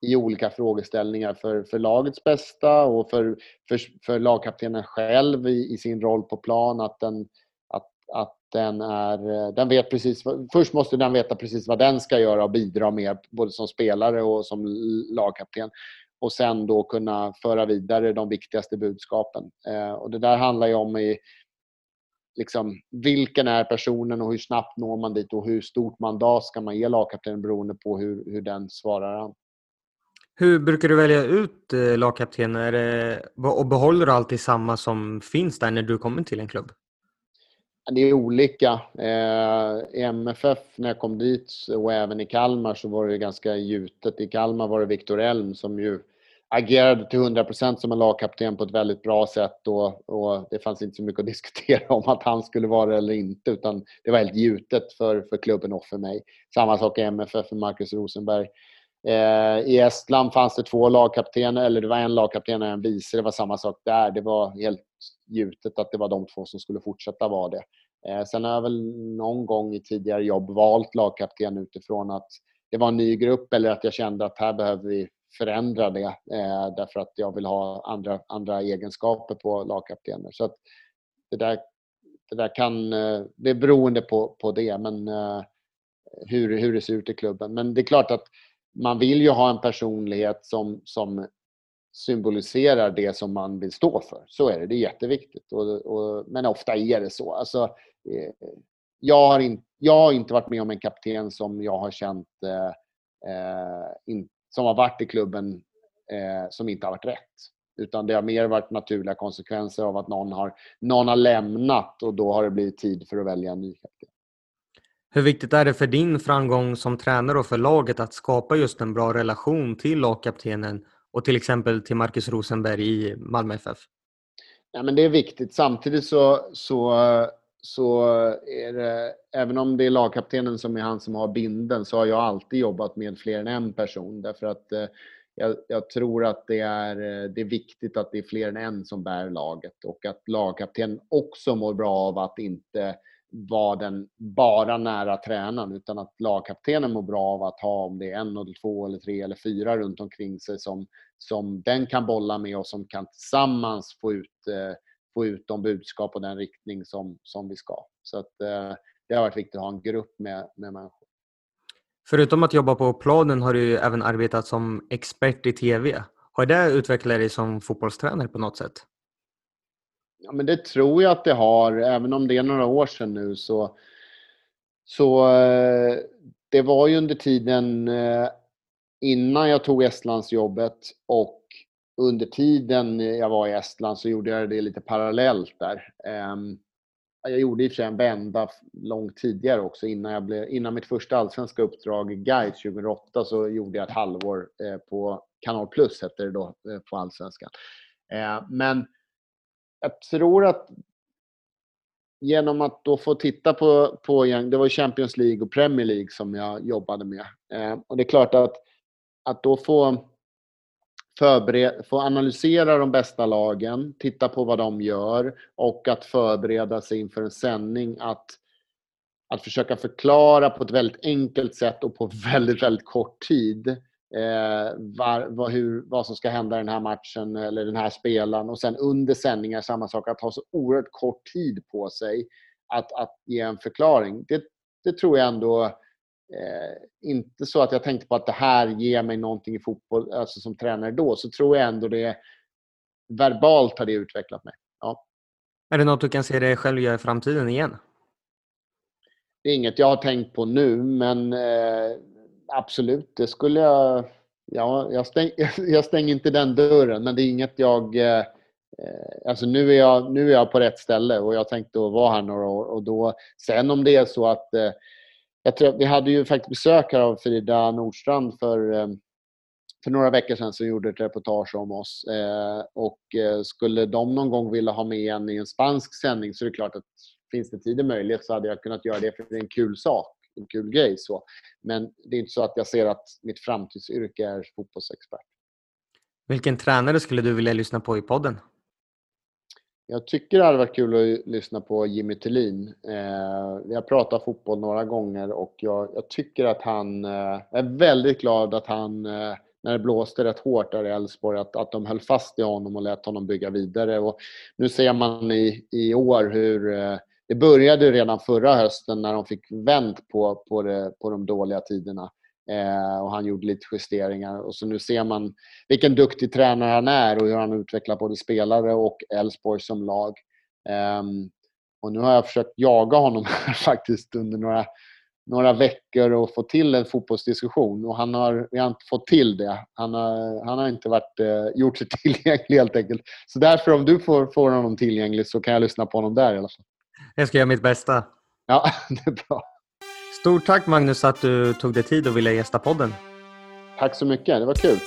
i olika frågeställningar för, för lagets bästa och för, för, för lagkaptenen själv i, i, sin roll på plan. Att den, att, att den, är, den vet precis, först måste den veta precis vad den ska göra och bidra med både som spelare och som lagkapten. Och sen då kunna föra vidare de viktigaste budskapen. Eh, och det där handlar ju om i, liksom, vilken är personen och hur snabbt når man dit och hur stort mandat ska man ge lagkaptenen beroende på hur, hur den svarar an. Hur brukar du välja ut eh, lagkaptener och behåller du alltid samma som finns där när du kommer till en klubb? Det är olika. Eh, I MFF när jag kom dit och även i Kalmar så var det ganska gjutet. I Kalmar var det Viktor Elm som ju agerade till 100% som en lagkapten på ett väldigt bra sätt och, och, det fanns inte så mycket att [LAUGHS] diskutera om att han skulle vara det eller inte utan det var helt gjutet för, för klubben och för mig. Samma sak i MFF för Marcus Rosenberg. Eh, I Estland fanns det två lagkaptener, eller det var en lagkapten och en vice. Det var samma sak där. Det var helt gjutet att det var de två som skulle fortsätta vara det. Eh, sen har jag väl någon gång i tidigare jobb valt lagkapten utifrån att det var en ny grupp eller att jag kände att här behöver vi förändra det eh, därför att jag vill ha andra, andra egenskaper på lagkaptener. Så att det, där, det där kan... Det är beroende på, på det, men hur, hur det ser ut i klubben. Men det är klart att man vill ju ha en personlighet som, som symboliserar det som man vill stå för. Så är det, det är jätteviktigt. Och, och, men ofta är det så. Alltså, eh, jag, har in, jag har inte varit med om en kapten som jag har känt eh, eh in, som har varit i klubben eh, som inte har varit rätt. Utan det har mer varit naturliga konsekvenser av att någon har, någon har lämnat och då har det blivit tid för att välja en ny kapten. Hur viktigt är det för din framgång som tränare och för laget att skapa just en bra relation till lagkaptenen och till exempel till Marcus Rosenberg i Malmö FF? Ja, men det är viktigt. Samtidigt så, så, så är det, även om det är lagkaptenen som är han som har binden så har jag alltid jobbat med fler än en person därför att eh, jag, jag, tror att det är, eh, det är viktigt att det är fler än en som bär laget och att lagkaptenen också mår bra av att inte vara den bara nära tränaren utan att lagkaptenen mår bra av att ha om det är en eller två eller tre eller fyra runt omkring sig som, som den kan bolla med och som kan tillsammans få ut, eh, få ut de budskap och den riktning som, som vi ska. Så att, eh, det har varit viktigt att ha en grupp med, med människor. Förutom att jobba på planen har du även arbetat som expert i TV. Har det utvecklat dig som fotbollstränare på något sätt? Ja, men det tror jag att det har, även om det är några år sedan nu så, så eh, det var ju under tiden eh, innan jag tog Estlandsjobbet och under tiden jag var i Estland så gjorde jag det lite parallellt där. Ehm, jag gjorde i och för sig en vända långt tidigare också. Innan, jag blev, innan mitt första allsvenska uppdrag i Guide 2008 så gjorde jag ett halvår eh, på Kanal Plus, hette det då, på allsvenskan. Men jag tror att genom att då få titta på, på det var Champions League och Premier League som jag jobbade med. Eh, och det är klart att, att då få, förbered, få analysera de bästa lagen, titta på vad de gör och att förbereda sig inför en sändning. Att, att försöka förklara på ett väldigt enkelt sätt och på [LAUGHS] väldigt, väldigt kort tid eh, var, vad, hur, vad som ska hända i den här matchen eller den här spelaren. Och sen under sändningar samma sak, att ha så oerhört kort tid på sig att, att ge en förklaring. Det, det tror jag ändå eh, inte så att jag tänkte på att det här ger mig någonting i fotboll, alltså som tränare då, så tror jag ändå det verbalt har det utvecklat mig. Ja. Är det något du kan se dig själv göra i framtiden igen? Det är inget jag har tänkt på nu, men eh, absolut, det skulle jag... Ja, jag, stäng, [LAUGHS] jag stänger inte den dörren, men det är inget jag... Eh, alltså nu är, jag, nu är jag på rätt ställe och jag tänkte att vara här några år. Och då, sen om det är så att... Eh, jag tror, vi hade ju faktiskt besök här av Frida Nordstrand för eh, för några veckor sedan som gjorde ett reportage om oss. Eh, och eh, skulle de någon gång vilja ha med en i en spansk sändning så är det klart att finns det tid och möjlighet så hade jag kunnat göra det för det är en kul sak, en kul grej. Så. Men det är inte så att jag ser att mitt framtidsyrke är fotbollsexpert. Vilken tränare skulle du vilja lyssna på i podden? Jag tycker det hade varit kul att lyssna på Jimmy Tillin. Eh, vi har pratat fotboll några gånger och jag, jag tycker att han... Eh, jag är väldigt glad att han eh, när det blåste rätt hårt där i Elfsborg, att, att de höll fast i honom och lät honom bygga vidare. Och nu ser man i, i år hur eh, det började redan förra hösten när de fick vänt på, på, det, på de dåliga tiderna. Eh, och han gjorde lite justeringar. Och så nu ser man vilken duktig tränare han är och hur han utvecklar både spelare och Elfsborg som lag. Eh, och nu har jag försökt jaga honom [LAUGHS] faktiskt under några några veckor och få till en fotbollsdiskussion. Och han har, vi har inte fått till det. Han har, han har inte varit, eh, gjort sig [LAUGHS] tillgänglig helt enkelt. Så därför om du får, får honom tillgänglig så kan jag lyssna på honom där i alla fall. Jag ska göra mitt bästa. Ja, [LAUGHS] det är bra. Stort tack Magnus att du tog dig tid och ville gästa podden. Tack så mycket. Det var kul.